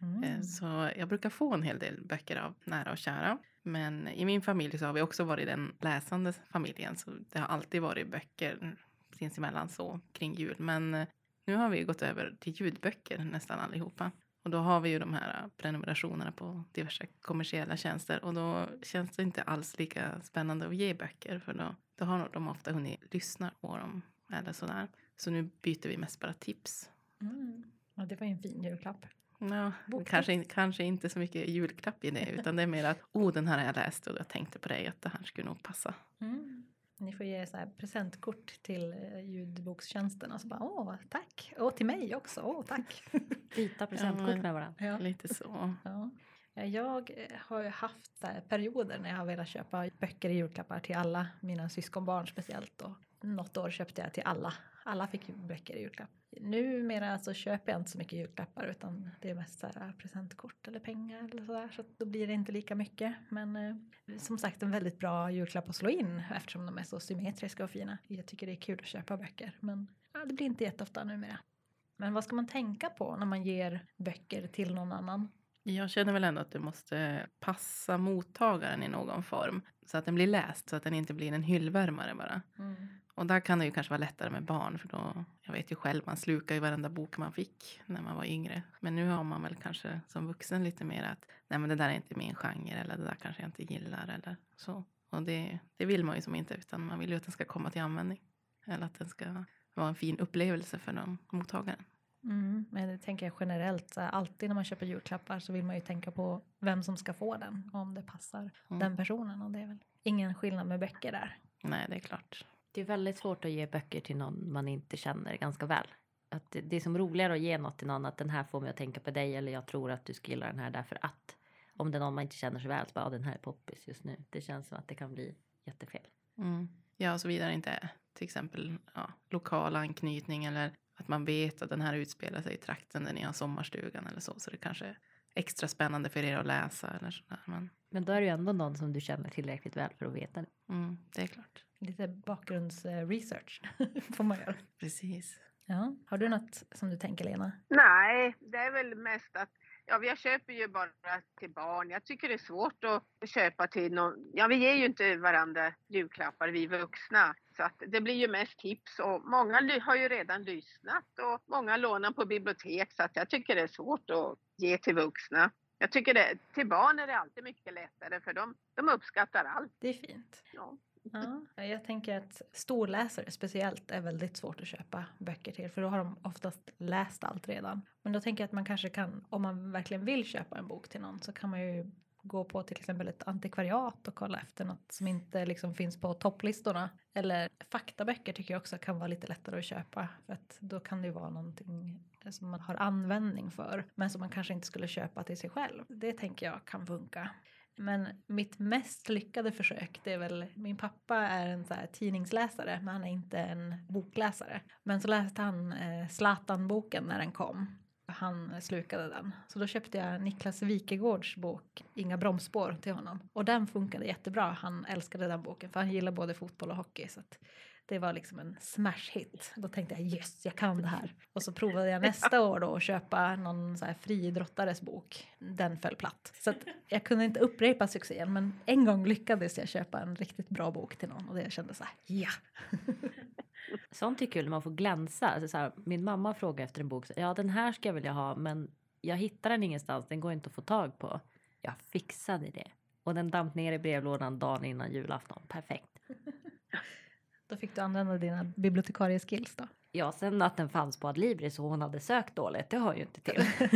Mm. Eh, Så jag brukar få en hel del böcker av nära och kära. Men i min familj så har vi också varit den läsande familjen. Så det har alltid varit böcker sinsemellan så kring jul. Men eh, nu har vi gått över till ljudböcker nästan allihopa. Och då har vi ju de här prenumerationerna på diverse kommersiella tjänster. Och då känns det inte alls lika spännande att ge böcker. För då, då har de ofta hunnit lyssna på dem eller sådär. Så nu byter vi mest bara tips. Mm. Ja, det var ju en fin julklapp. Ja, Boktips. kanske, kanske inte så mycket julklapp i det, utan det är mer att oh, den här har jag läst och jag tänkte på dig att det här skulle nog passa. Mm. Ni får ge så här presentkort till eh, ljudbokstjänsten och så bara åh tack och till mig också, åh tack. Byta presentkort men- med varandra. ja. Lite så. Ja. Ja, Jag eh, har ju haft perioder när jag har velat köpa böcker i julklappar till alla mina syskonbarn speciellt. Och något år köpte jag till alla. Alla fick böcker i julklapp. Numera så köper jag inte så mycket julklappar utan det är mest så här presentkort eller pengar eller sådär. Så då blir det inte lika mycket. Men eh, som sagt en väldigt bra julklapp att slå in eftersom de är så symmetriska och fina. Jag tycker det är kul att köpa böcker men ja, det blir inte jätteofta numera. Men vad ska man tänka på när man ger böcker till någon annan? Jag känner väl ändå att det måste passa mottagaren i någon form. Så att den blir läst, så att den inte blir en hyllvärmare bara. Och där kan det ju kanske vara lättare med barn för då, jag vet ju själv, man slukar ju varenda bok man fick när man var yngre. Men nu har man väl kanske som vuxen lite mer att nej men det där är inte min genre eller det där kanske jag inte gillar eller så. Och det, det vill man ju som inte utan man vill ju att den ska komma till användning. Eller att den ska vara en fin upplevelse för någon mottagaren. Mm, men det tänker jag generellt, alltid när man köper julklappar så vill man ju tänka på vem som ska få den, om det passar Mm. den personen. Och det är väl ingen skillnad med böcker där. Nej, det är klart. Det är väldigt svårt att ge böcker till någon man inte känner ganska väl. Att det, det är som roligare att ge något till någon att den här får mig att tänka på dig eller jag tror att du skulle gilla den här därför att. Om det är någon man inte känner så väl så bara, den här är poppis just nu. Det känns som att det kan bli jättefel. Mm. Ja, och så vidare inte till exempel ja, lokal anknytning eller att man vet att den här utspelar sig i trakten där ni har sommarstugan eller så. Så det kanske är extra spännande för er att läsa eller sådär. Men Men då är det ju ändå någon som du känner tillräckligt väl för att veta det. mm, det är klart. Lite bakgrundsresearch får man göra. Precis. Ja. Har du något som du tänker Lena? Nej, det är väl mest att ja, jag köper ju bara till barn. Jag tycker det är svårt att köpa till någon. Ja, vi ger ju inte varandra julklappar, vi vuxna. Så att det blir ju mest tips och många har ju redan lyssnat och många lånar på bibliotek så att jag tycker det är svårt att ge till vuxna. Jag tycker det, till barn är det alltid mycket lättare för de, de uppskattar allt. Det är fint. Ja. Ja, jag tänker att storläsare speciellt är väldigt svårt att köpa böcker till för då har de oftast läst allt redan. Men då tänker jag att man kanske kan, om man verkligen vill köpa en bok till någon så kan man ju gå på till exempel ett antikvariat och kolla efter något som inte liksom finns på topplistorna. Eller faktaböcker tycker jag också kan vara lite lättare att köpa för att då kan det ju vara någonting som man har användning för men som man kanske inte skulle köpa till sig själv. Det tänker jag kan funka. Men mitt mest lyckade försök, det är väl, min pappa är en så här tidningsläsare, men han är inte en bokläsare. Men så läste han eh, Zlatan-boken när den kom. Han slukade den. Så då köpte jag Niklas Wikegårds bok Inga bromsspår till honom. Och den funkade jättebra. Han älskade den boken för han gillar både fotboll och hockey. Så att det var liksom en smash hit. Då tänkte jag yes, jag kan det här. Och så provade jag nästa år då att köpa någon så här friidrottares bok. Den föll platt. Så jag kunde inte upprepa succén men en gång lyckades jag köpa en riktigt bra bok till någon och det kände så här ja. Sånt är kul när man får glänsa. Alltså så här, min mamma frågade efter en bok. så, Ja, den här ska jag vilja ha, men jag hittar den ingenstans. Den går inte att få tag på. Jag fixade det. Och den damp ner i brevlådan dagen innan julafton. Perfekt. Då fick du använda dina bibliotekarieskills då. Ja, sen att den fanns på Adlibris och hon hade sökt dåligt, det hör ju inte till.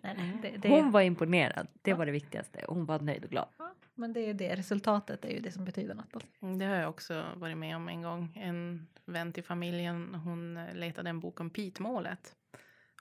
Nej, nej, det, det, Hon var imponerad. Det var det viktigaste. Hon var nöjd och glad. Ja, men det är det, resultatet är ju det som betyder något. Då. Mm, Det har jag också varit med om en gång. En vän till familjen, hon eh, letade en bok om pitmålet.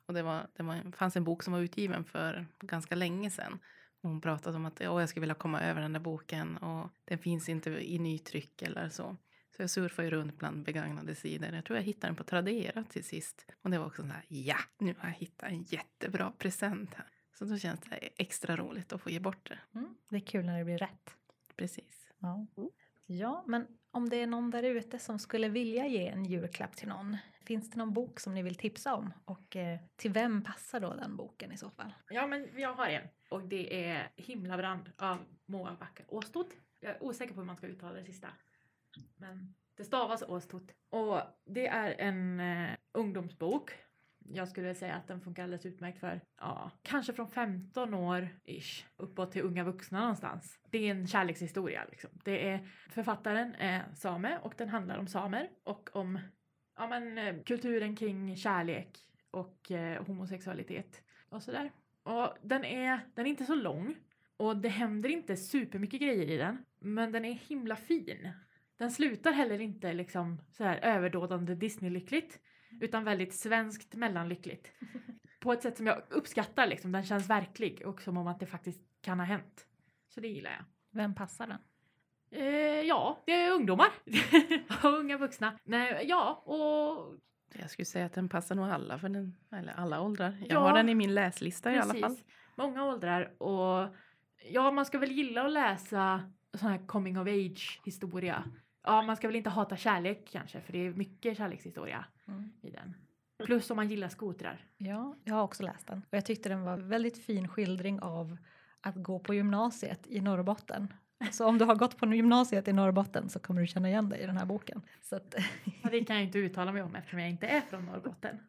Och det, var, det var, fanns en bok som var utgiven för ganska länge sedan. Hon pratade om att Åh, jag skulle vilja komma över den där boken och den finns inte i nytryck eller så. Så jag surfade ju runt bland begagnade sidor. Jag tror jag hittade den på Tradera till sist. Och det var också så här, ja, nu har jag hittat en jättebra present här. Så då känns det extra roligt att få ge bort det. Mm. Det är kul när det blir rätt. Precis. Ja. ja, men om det är någon där ute som skulle vilja ge en julklapp till någon. Finns det någon bok som ni vill tipsa om? Och eh, till vem passar då den boken i så fall? Ja, men jag har en. Och det är Himlabrand av Moa Backe Åstot. Jag är osäker på hur man ska uttala det sista. Men det stavas Åstot. Och det är en eh, ungdomsbok. Jag skulle säga att den funkar alldeles utmärkt för, ja, kanske från 15 år ish uppåt till unga vuxna någonstans. Det är en kärlekshistoria liksom. Det är, författaren är same och den handlar om samer och om, ja men eh, kulturen kring kärlek och eh, homosexualitet och sådär. Och den är, den är inte så lång och det händer inte supermycket grejer i den. Men den är himla fin. Den slutar heller inte liksom så här överdådande Disney-lyckligt. Utan väldigt svenskt mellanlyckligt. På ett sätt som jag uppskattar liksom. Den känns verklig och som om att det faktiskt kan ha hänt. Så det gillar jag. Vem passar den? Eh, ja, det är ungdomar. och unga vuxna. Nej, ja, och Jag skulle säga att den passar nog alla, för den, eller alla åldrar. Jag Ja, har den i min läslista i alla fall. Precis. Många åldrar och ja, man ska väl gilla att läsa sån här coming of age historia. Ja, man ska väl inte hata kärlek kanske, för det är mycket kärlekshistoria Mm. i den. Plus om man gillar skotrar. Ja, jag har också läst den. Och jag tyckte den var en väldigt fin skildring av att gå på gymnasiet i Norrbotten. Så om du har gått på gymnasiet i Norrbotten så kommer du känna igen dig i den här boken. Så att, Ja, det kan jag inte uttala mig om eftersom jag inte är från Norrbotten.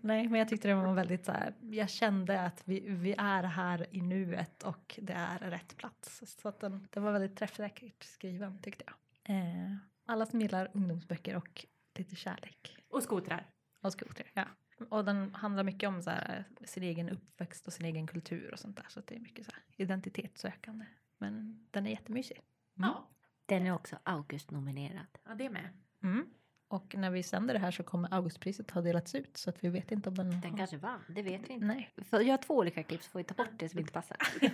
nej, men jag tyckte den var väldigt så här, jag kände att vi, vi är här i nuet och det är rätt plats. Så att den, den var väldigt träffsäkert skriven tyckte jag. Eh, alla som gillar ungdomsböcker och lite kärlek Och skotrar. och skotrar, ja. Och den handlar mycket om så här, sin egen uppväxt och sin egen kultur och sånt där. Så det är mycket så här, identitetssökande. Men den är jättemysig. Mm. Ja, Den är också August-nominerad. ja, det med. Mm. Och när vi sänder det här så kommer Augustpriset ha delats ut så att vi vet inte om den... Den har- kanske vann, det vet vi inte. Nej. För jag har två olika klipp så får vi ta bort det som inte passar.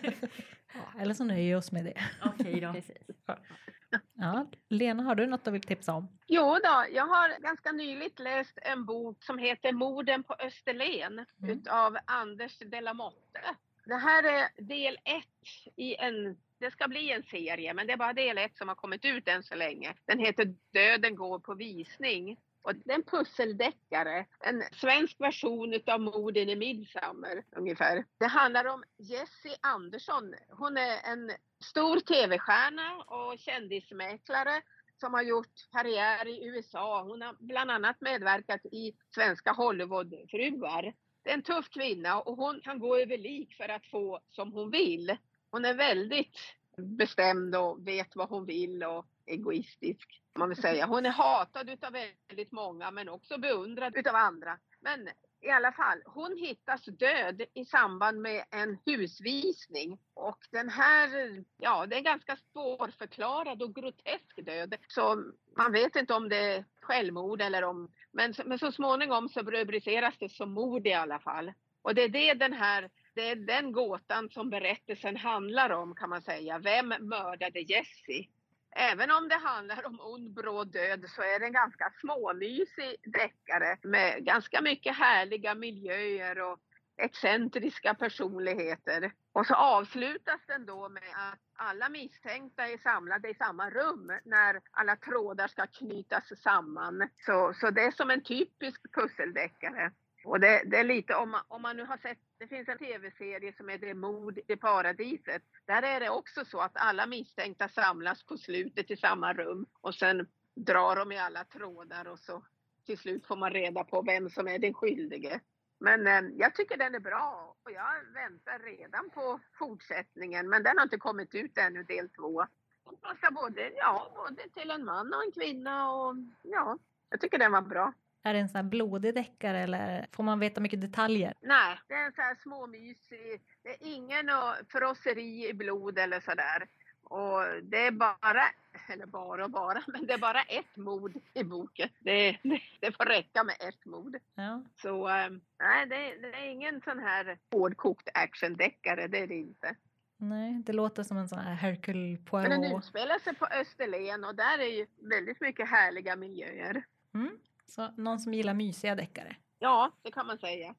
Ja, eller så nöjer vi oss med det. Okej då. Precis. Ja. Lena, har du något du vill tipsa om? Jo då, jag har ganska nyligt läst en bok som heter Morden på Österlen Mm. utav Anders de la Motte. Det här är del ett i en, det ska bli en serie, men det är bara del ett som har kommit ut än så länge. Den heter Döden går på visning. Och det är en pusseldeckare, en svensk version utav morden i Midsummer ungefär. Det handlar om Jessie Andersson. Hon är en stor tv-stjärna och kändismäklare som har gjort karriär i USA. Hon har bland annat medverkat i svenska Hollywoodfruar. Det är en tuff kvinna och hon kan gå över lik för att få som hon vill. Hon är väldigt bestämd och vet vad hon vill och egoistisk. Man vill säga. Hon är hatad utav väldigt många men också beundrad utav andra. Men i alla fall, hon hittas död i samband med en husvisning. Och den här, ja det är en ganska svårförklarad och grotesk död. Så man vet inte om det är självmord eller om, men, men så småningom så rubriceras det som mord i alla fall. Och det är det den här, det är den gåtan som berättelsen handlar om kan man säga. Vem mördade Jessie? Även om det handlar om ond bråd död så är det en ganska småmysig deckare med ganska mycket härliga miljöer och excentriska personligheter. Och så avslutas den då med att alla misstänkta är samlade i samma rum när alla trådar ska knytas samman. Så, så det är som en typisk pusseldeckare. Och det, det är lite om man, om man nu har sett, det finns en tv-serie som heter Mord i paradiset. Där är det också så att alla misstänkta samlas på slutet i samma rum och sen drar de i alla trådar och så till slut får man reda på vem som är den skyldige. Men eh, jag tycker den är bra och jag väntar redan på fortsättningen men den har inte kommit ut ännu, del två. Den passar både, ja, både till en man och en kvinna och ja, jag tycker den var bra. Är det en sån här blodig deckare eller får man veta mycket detaljer? Nej, det är en så här småmysig, det är ingen frosseri i blod eller sådär. Och det är bara, eller bara och bara, men det är bara ett mord i boken. Det, det, det får räcka med ett mord. Ja. Så eh, nej, det, det är ingen sån här hårdkokt actiondeckare, det är det inte. Nej, det låter som en sån här Hercule Men den Poirot. utspelar sig på Österlen och där är ju väldigt mycket härliga miljöer. Mm. Så någon som gillar mysiga deckare. Ja, det kan man säga.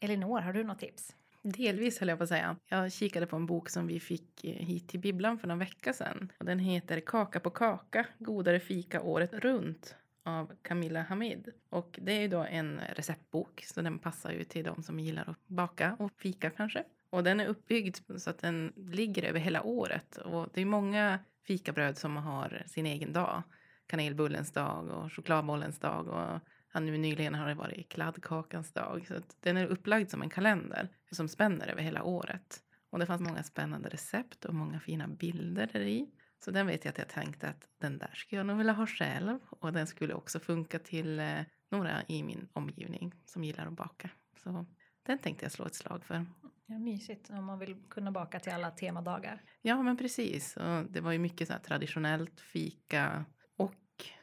Elinor, har du något tips? Delvis höll jag på att säga. Jag kikade på en bok som vi fick eh, hit till bibblan för några vecka sedan. Och den heter Kaka på kaka, godare fika året runt av Camilla Hamid. Och det är ju då en receptbok så den passar ju till de som gillar att baka och fika kanske. Och den är uppbyggd så att den ligger över hela året. Och det är många fikabröd som har sin egen dag. Kanelbullens dag och chokladbollens dag och Ja, nu nyligen har det varit kladdkakans dag. Så den är upplagd som en kalender som spänner över hela året. Och det fanns många spännande recept och många fina bilder där i. Så den vet jag att jag tänkte att den där skulle jag nog vilja ha själv. Och den skulle också funka till eh, några i min omgivning som gillar att baka. Så den tänkte jag slå ett slag för. Ja, mysigt om man vill kunna baka till alla temadagar. Ja, men precis. Och det var ju mycket så traditionellt fika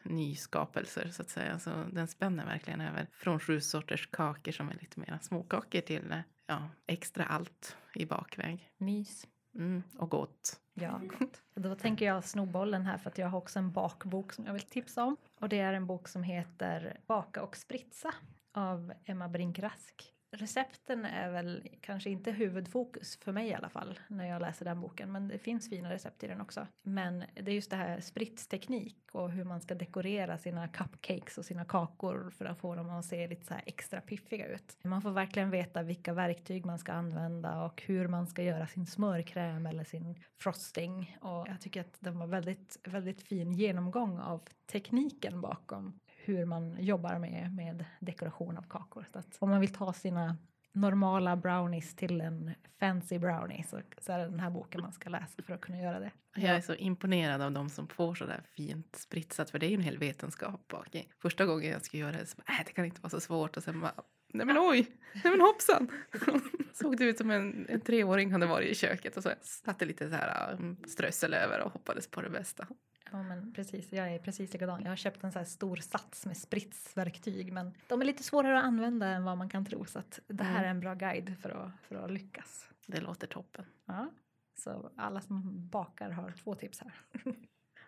nyskapelser så att säga. Så den spänner verkligen över från sju sorters kakor som är lite mer småkakor till eh, ja, extra allt i bakväg. Mys. Mm, och gott. Ja, gott. Och Då tänker jag sno bollen här för att jag har också en bakbok som jag vill tipsa om. Och det är en bok som heter Baka och spritsa av Emma Brink Rask. Recepten är väl kanske inte huvudfokus för mig i alla fall när jag läser den boken, men det finns fina recept i den också. Men det är just det här spritsteknik och hur man ska dekorera sina cupcakes och sina kakor för att få dem att se lite så här extra piffiga ut. Man får verkligen veta vilka verktyg man ska använda och hur man ska göra sin smörkräm eller sin frosting. Och jag tycker att den var väldigt, väldigt fin genomgång av tekniken bakom hur man jobbar med, med dekoration av kakor. Så att om man vill ta sina normala brownies till en fancy brownie så, så är det den här boken man ska läsa för att kunna göra det. Jag är så imponerad av de som får så där fint spritsat för det är ju en hel vetenskap i. Första gången jag skulle göra det så bara, äh, det kan inte vara så svårt och sen bara Nej men oj, nej men hoppsan. Såg det ut som en, en treåring hade varit i köket och så satte lite så här um, strössel över och hoppades på det bästa. Ja, men precis. Jag är precis likadan. Jag har köpt en så här stor sats med spritsverktyg, men de är lite svårare att använda än vad man kan tro, så att det här Mm. är en bra guide för att, för att lyckas. Det låter toppen. Ja, så alla som bakar har två tips här.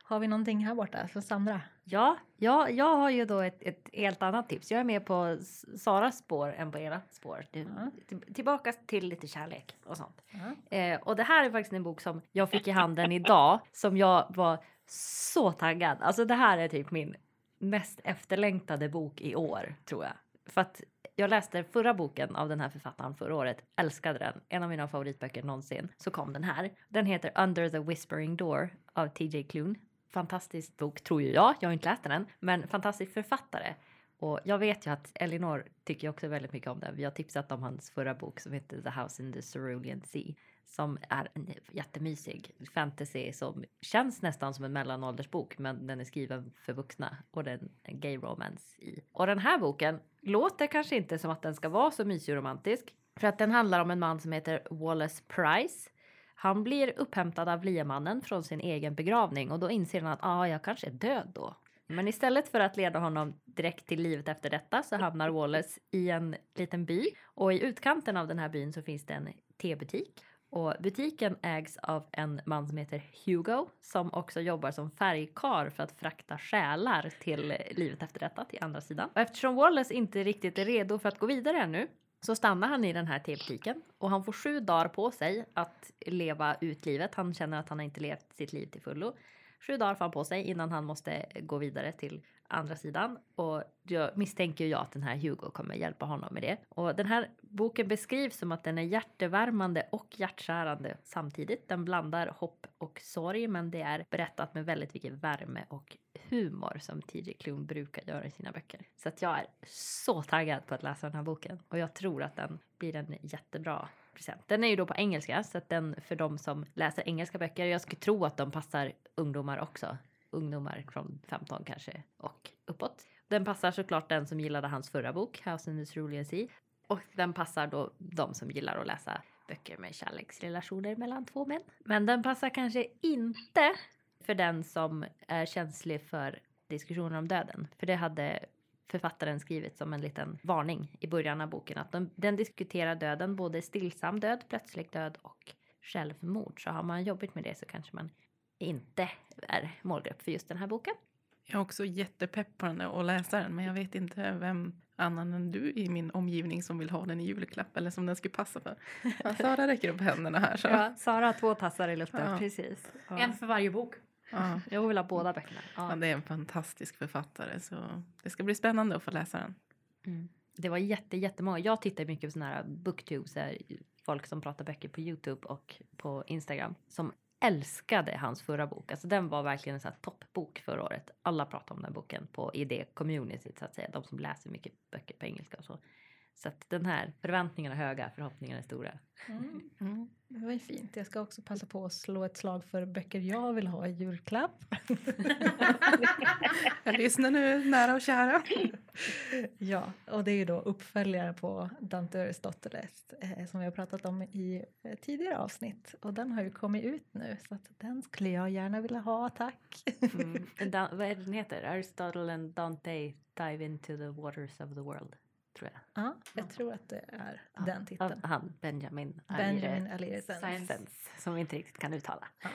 har vi någonting här borta för Sandra? Ja, ja, jag har ju då ett, ett helt annat tips. Jag är med på Saras spår än på era spår. Ja. till- Tillbaka till lite kärlek och sånt. Ja. Eh, och det här är faktiskt en bok som jag fick i handen idag som jag var så taggad. Alltså det här är typ min mest efterlängtade bok i år tror jag. För att jag läste förra boken av den här författaren förra året, älskade den, en av mina favoritböcker någonsin. Så kom den här. Den heter Under the Whispering Door av TJ Klune. Fantastisk bok tror ju jag, jag har inte läst den än, men fantastisk författare. Och jag vet ju att Elinor tycker också väldigt mycket om den. Vi har tipsat om hans förra bok som heter The House in the Cerulean Sea. Som är en jättemysig fantasy som känns nästan som en mellanåldersbok men den är skriven för vuxna och det är en gay romance i. Och den här boken låter kanske inte som att den ska vara så mysig och romantisk. För att den handlar om en man som heter Wallace Price. Han blir upphämtad av liemannen från sin egen begravning och då inser han att ah, jag kanske är död då. Men istället för att leda honom direkt till livet efter detta så hamnar Wallace i en liten by och i utkanten av den här byn så finns det en tebutik och butiken ägs av en man som heter Hugo som också jobbar som färgkar för att frakta själar till livet efter detta till andra sidan. Och eftersom Wallace inte riktigt är redo för att gå vidare ännu så stannar han i den här tebutiken och han får sju dagar på sig att leva ut livet. Han känner att han inte levt sitt liv till fullo. Sju dagar får han på sig innan han måste gå vidare till andra sidan och jag misstänker jag att den här Hugo kommer hjälpa honom med det. Och den här boken beskrivs som att den är hjärtevärmande och hjärtskärande samtidigt. Den blandar hopp och sorg men det är berättat med väldigt mycket värme och humor som TJ Klum brukar göra i sina böcker. Så att jag är så taggad på att läsa den här boken och jag tror att den blir en jättebra present. Den är ju då på engelska så att den för de som läser engelska böcker, jag skulle tro att de passar ungdomar också. Ungdomar från 15 kanske och uppåt. Den passar såklart den som gillade hans förra bok, House in the Cerulean Sea. Och den passar då de som gillar att läsa böcker med kärleksrelationer mellan två män. Men den passar kanske inte för den som är känslig för diskussioner om döden. För det hade författaren skrivit som en liten varning i början av boken. Att de, den diskuterar döden, både stillsam död, plötslig död och självmord. Så har man jobbigt med det så kanske man inte är målgrupp för just den här boken. Jag är också jättepepp på den och läsa den men jag vet inte vem annan än du i min omgivning som vill ha den i julklapp eller som den skulle passa för. Ja, Sara räcker upp händerna här så. Ja, Sara har två tassar i luften, Ja. precis. Ja. En för varje bok. Ja. Jag vill ha båda böckerna. Ja. Ja, det är en fantastisk författare så det ska bli spännande att få läsa den. Mm. Det var jätte, jättemånga. Jag tittar mycket på såna här booktube, så här, folk som pratar böcker på Youtube och på Instagram som älskade hans förra bok. Alltså den var verkligen en sån här toppbok förra året. Alla pratade om den boken på i det communityt så att säga. De som läser mycket böcker på engelska och så. Så att den här förväntningarna är höga, förhoppningarna är stora. Mm. Mm. Det var ju fint. Jag ska också passa på att slå ett slag för böcker jag vill ha i julklapp. Jag lyssnar nu nära och kära. ja, och det är ju då uppföljare på Dante Aristoteles eh, som vi har pratat om i eh, tidigare avsnitt. Och den har ju kommit ut nu så att den skulle jag gärna vilja ha, tack. Mm. Vad är den heter? Aristotle and Dante dive into the waters of the world. Tror jag. ja, jag tror att det är Ja, den Av titeln. han Benjamin. Benjamin Alire Alire Science. Sens, Som vi inte riktigt kan uttala. Ja.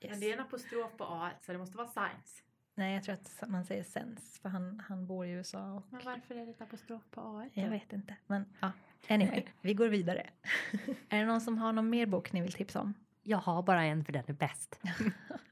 Men Yes. det är en apostrof på A så det måste vara science. Nej, jag tror att man säger sens för han, han bor i USA. Och Men varför är det ett apostrof på A? jag vet inte. Men ja, anyway, vi går vidare. är det någon som har någon mer bok ni vill tipsa om? Jag har bara en för den är bäst.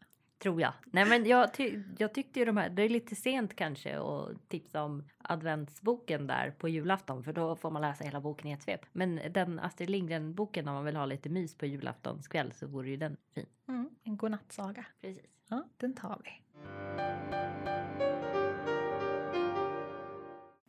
Tror jag. Nej men jag, ty jag tyckte ju de här, det är lite sent kanske att tipsa om adventsboken där på julafton för då får man läsa hela boken i ett svep. Men den Astrid Lindgren boken om man vill ha lite mys på julaftonskväll så vore ju den fin. Mm, en godnattsaga. Precis. Ja, den tar vi.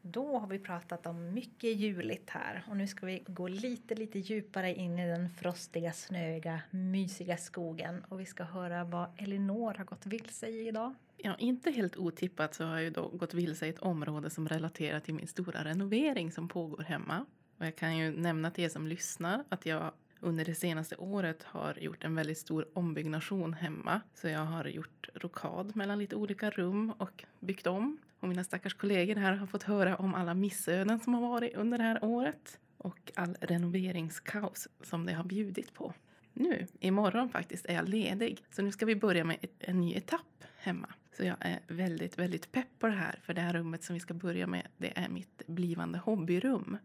Då har vi pratat om mycket juligt här och nu ska vi gå lite, lite djupare in i den frostiga, snöiga, mysiga skogen och vi ska höra vad Elinor har gått vilse i idag. Ja, inte helt otippat så har jag ju då gått vilse i ett område som relaterar till min stora renovering som pågår hemma. Och jag kan ju nämna till er som lyssnar att jag under det senaste året har gjort en väldigt stor ombyggnation hemma. Så jag har gjort rokad mellan lite olika rum och byggt om. Och mina stackars kollegor här har fått höra om alla missöden som har varit under det här året. Och all renoveringskaos som det har bjudit på. Nu, imorgon faktiskt, är jag ledig. Så nu ska vi börja med en ny etapp hemma. Så jag är väldigt, väldigt pepp på det här. För det här rummet som vi ska börja med, det är mitt blivande hobbyrum.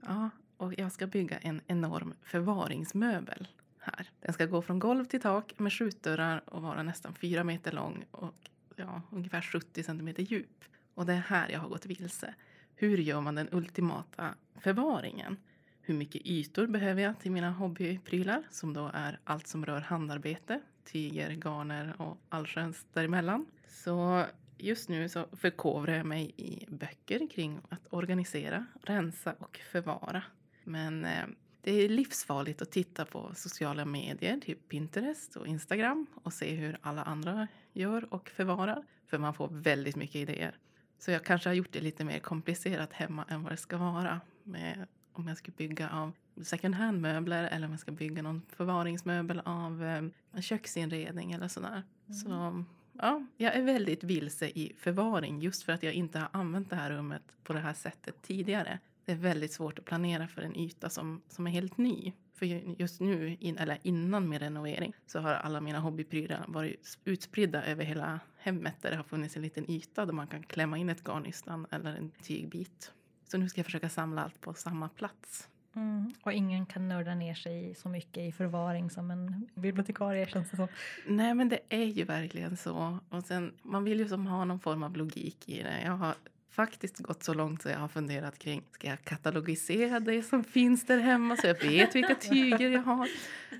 Ja, och jag ska bygga en enorm förvaringsmöbel här. Den ska gå från golv till tak med skjutdörrar och vara nästan fyra meter lång och ja, ungefär 70 centimeter djup. Och det är här jag har gått vilse. Hur gör man den ultimata förvaringen? Hur mycket ytor behöver jag till mina hobbyprylar som då är allt som rör handarbete, tyger, garner och allsköns däremellan. Så just nu så förkovrar jag mig i böcker kring att organisera, rensa och förvara. Men eh, det är livsfarligt att titta på sociala medier, typ Pinterest och Instagram och se hur alla andra gör och förvarar. För man får väldigt mycket idéer. Så jag kanske har gjort det lite mer komplicerat hemma än vad det ska vara. Med, om jag ska bygga av second hand-möbler eller om jag ska bygga någon förvaringsmöbel av eh, en köksinredning eller sådär. Mm. Så ja, jag är väldigt vilse i förvaring just för att jag inte har använt det här rummet på det här sättet tidigare. Det är väldigt svårt att planera för en yta som, som är helt ny. För just nu, in, eller innan min renovering, så har alla mina hobbyprylar varit utspridda över hela hemmet där det har funnits en liten yta där man kan klämma in ett garnnystan eller en tygbit. Så nu ska jag försöka samla allt på samma plats. Mm. Och ingen kan nörda ner sig så mycket i förvaring som en bibliotekarie känns det som. Nej men det är ju verkligen så. Och sen, man vill ju som ha någon form av logik i det. Jag har faktiskt gått så långt så jag har funderat kring, ska jag katalogisera det som finns där hemma så jag vet vilka tyger jag har?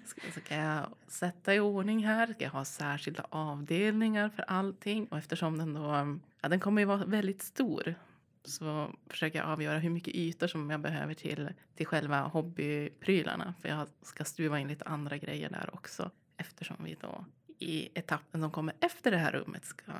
Ska, ska jag sätta i ordning här? Ska jag ha särskilda avdelningar för allting? Och eftersom den då, ja den kommer ju vara väldigt stor så försöker jag avgöra hur mycket ytor som jag behöver till, till själva hobbyprylarna. För jag ska stuva in lite andra grejer där också. Eftersom vi då i etappen som kommer efter det här rummet ska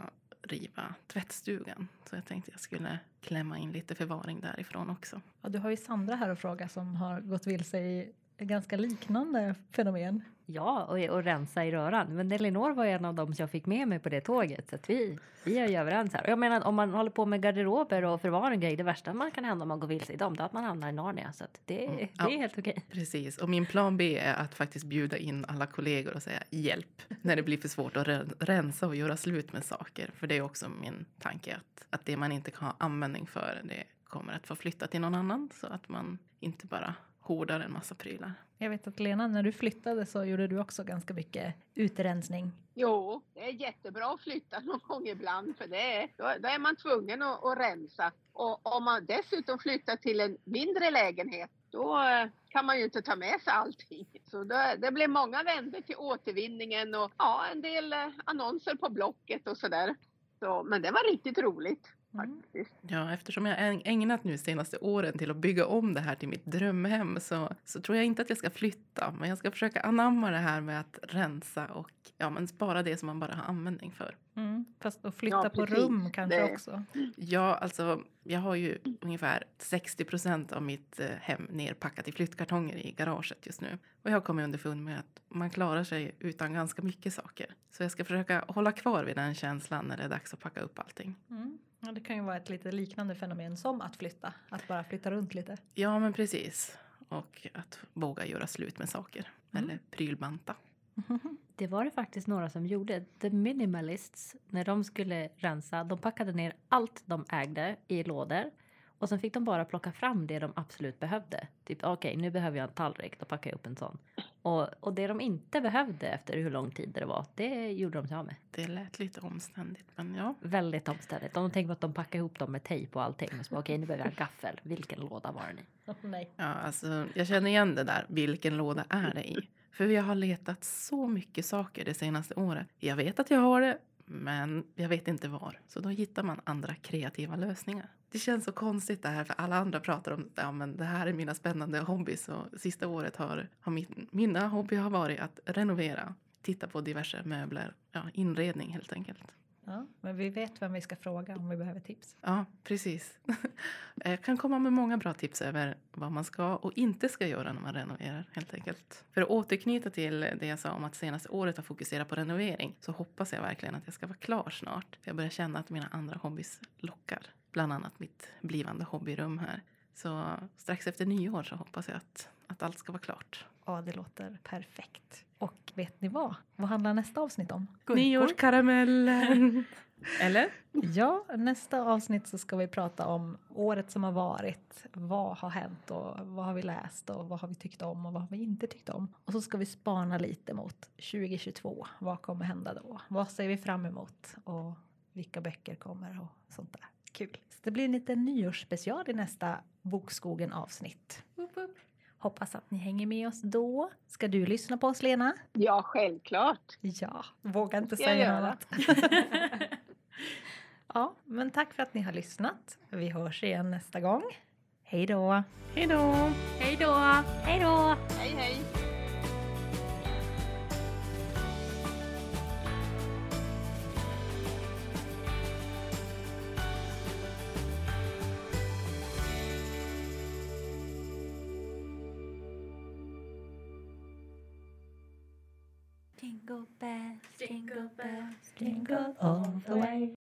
riva tvättstugan. Så jag tänkte jag skulle klämma in lite förvaring därifrån också. Ja, du har ju Sandra här och fråga som har gått vilse i ganska liknande fenomen. Ja, och, och rensa i röran. Men Elinor var en av dem som jag fick med mig på det tåget. Så vi, vi är ju överens här. Jag menar om man håller på med garderober och förvaring grejer, det värsta man kan hända om man går vilse i dem, det är att man hamnar i Narnia. Så det, mm. det ja, är helt okej. Precis, och min plan B är att faktiskt bjuda in alla kollegor och säga hjälp när det blir för svårt att rensa och göra slut med saker. För det är också min tanke att, att det man inte kan ha användning för, det kommer att få flytta till någon annan så att man inte bara hårdare en massa prylar. Jag vet att Lena, när du flyttade så gjorde du också ganska mycket utrensning. Jo, det är jättebra att flytta någon gång ibland för det är, då, då är man tvungen att, att, rensa. Och om man dessutom flyttar till en mindre lägenhet då eh, kan man ju inte ta med sig allting. Så det, det blev många vändor till återvinningen och ja, en del eh, annonser på Blocket och sådär. Så, men det var riktigt roligt. Mm. Ja, eftersom jag har ägnat nu senaste åren till att bygga om det här till mitt drömhem så, så tror jag inte att jag ska flytta. Men jag ska försöka anamma det här med att rensa och ja, men spara det som man bara har användning för. Mm. Fast att flytta ja, på rum kanske det. också? Ja, alltså jag har ju ungefär 60 procent av mitt eh, hem nerpackat i flyttkartonger i garaget just nu. Och jag har kommit underfund med att man klarar sig utan ganska mycket saker. Så jag ska försöka hålla kvar vid den känslan när det är dags att packa upp allting. Mm. Ja, det kan ju vara ett lite liknande fenomen som att flytta, att bara flytta runt lite. Ja, men precis. Och att våga göra slut med saker mm. eller prylbanta. Det var det faktiskt några som gjorde. The Minimalists, när de skulle rensa, de packade ner allt de ägde i lådor och sen fick de bara plocka fram det de absolut behövde. Typ okej, okay, nu behöver jag en tallrik, då packar jag upp en sån. Och, och det de inte behövde efter hur lång tid det var, det gjorde de sig av med. Det lät lite omständigt, men ja. Väldigt omständigt. De tänkte att de packade ihop dem med tejp och allting. okej, okay, nu behöver jag en gaffel. Vilken låda var den i? Oh, nej. Ja, alltså, jag känner igen det där. Vilken låda är det i? För jag har letat så mycket saker det senaste året. Jag vet att jag har det, men jag vet inte var. Så då hittar man andra kreativa lösningar. Det känns så konstigt det här för alla andra pratar om ja, men det här är mina spännande hobbys och sista året har, har min, mina hobby har varit att renovera, titta på diverse möbler, ja, inredning helt enkelt. Ja, men vi vet vem vi ska fråga om vi behöver tips. Ja, precis. Jag kan komma med många bra tips över vad man ska och inte ska göra när man renoverar helt enkelt. För att återknyta till det jag sa om att senaste året har fokuserat på renovering så hoppas jag verkligen att jag ska vara klar snart. För jag börjar känna att mina andra hobbys lockar. Bland annat mitt blivande hobbyrum här. Så strax efter nyår så hoppas jag att, att allt ska vara klart. Ja, det låter perfekt. Och vet ni vad? Vad handlar nästa avsnitt om? Nyårskaramellen! Eller? Ja, nästa avsnitt så ska vi prata om året som har varit. Vad har hänt och vad har vi läst och vad har vi tyckt om och vad har vi inte tyckt om? Och så ska vi spana lite mot 2022. Vad kommer hända då? Vad ser vi fram emot? Och vilka böcker kommer och sånt där. Kul. Så det blir en liten nyårsspecial i nästa Bokskogen avsnitt. Woop, woop. Hoppas att ni hänger med oss då. Ska du lyssna på oss Lena? Ja, självklart. Ja, våga inte säga göra. något. ja, men tack för att ni har lyssnat. Vi hörs igen nästa gång. Hej då! Hej då! Hej då! Hej då! Hej, hej. Jingle bells, Jingle bells, Jingle all the way.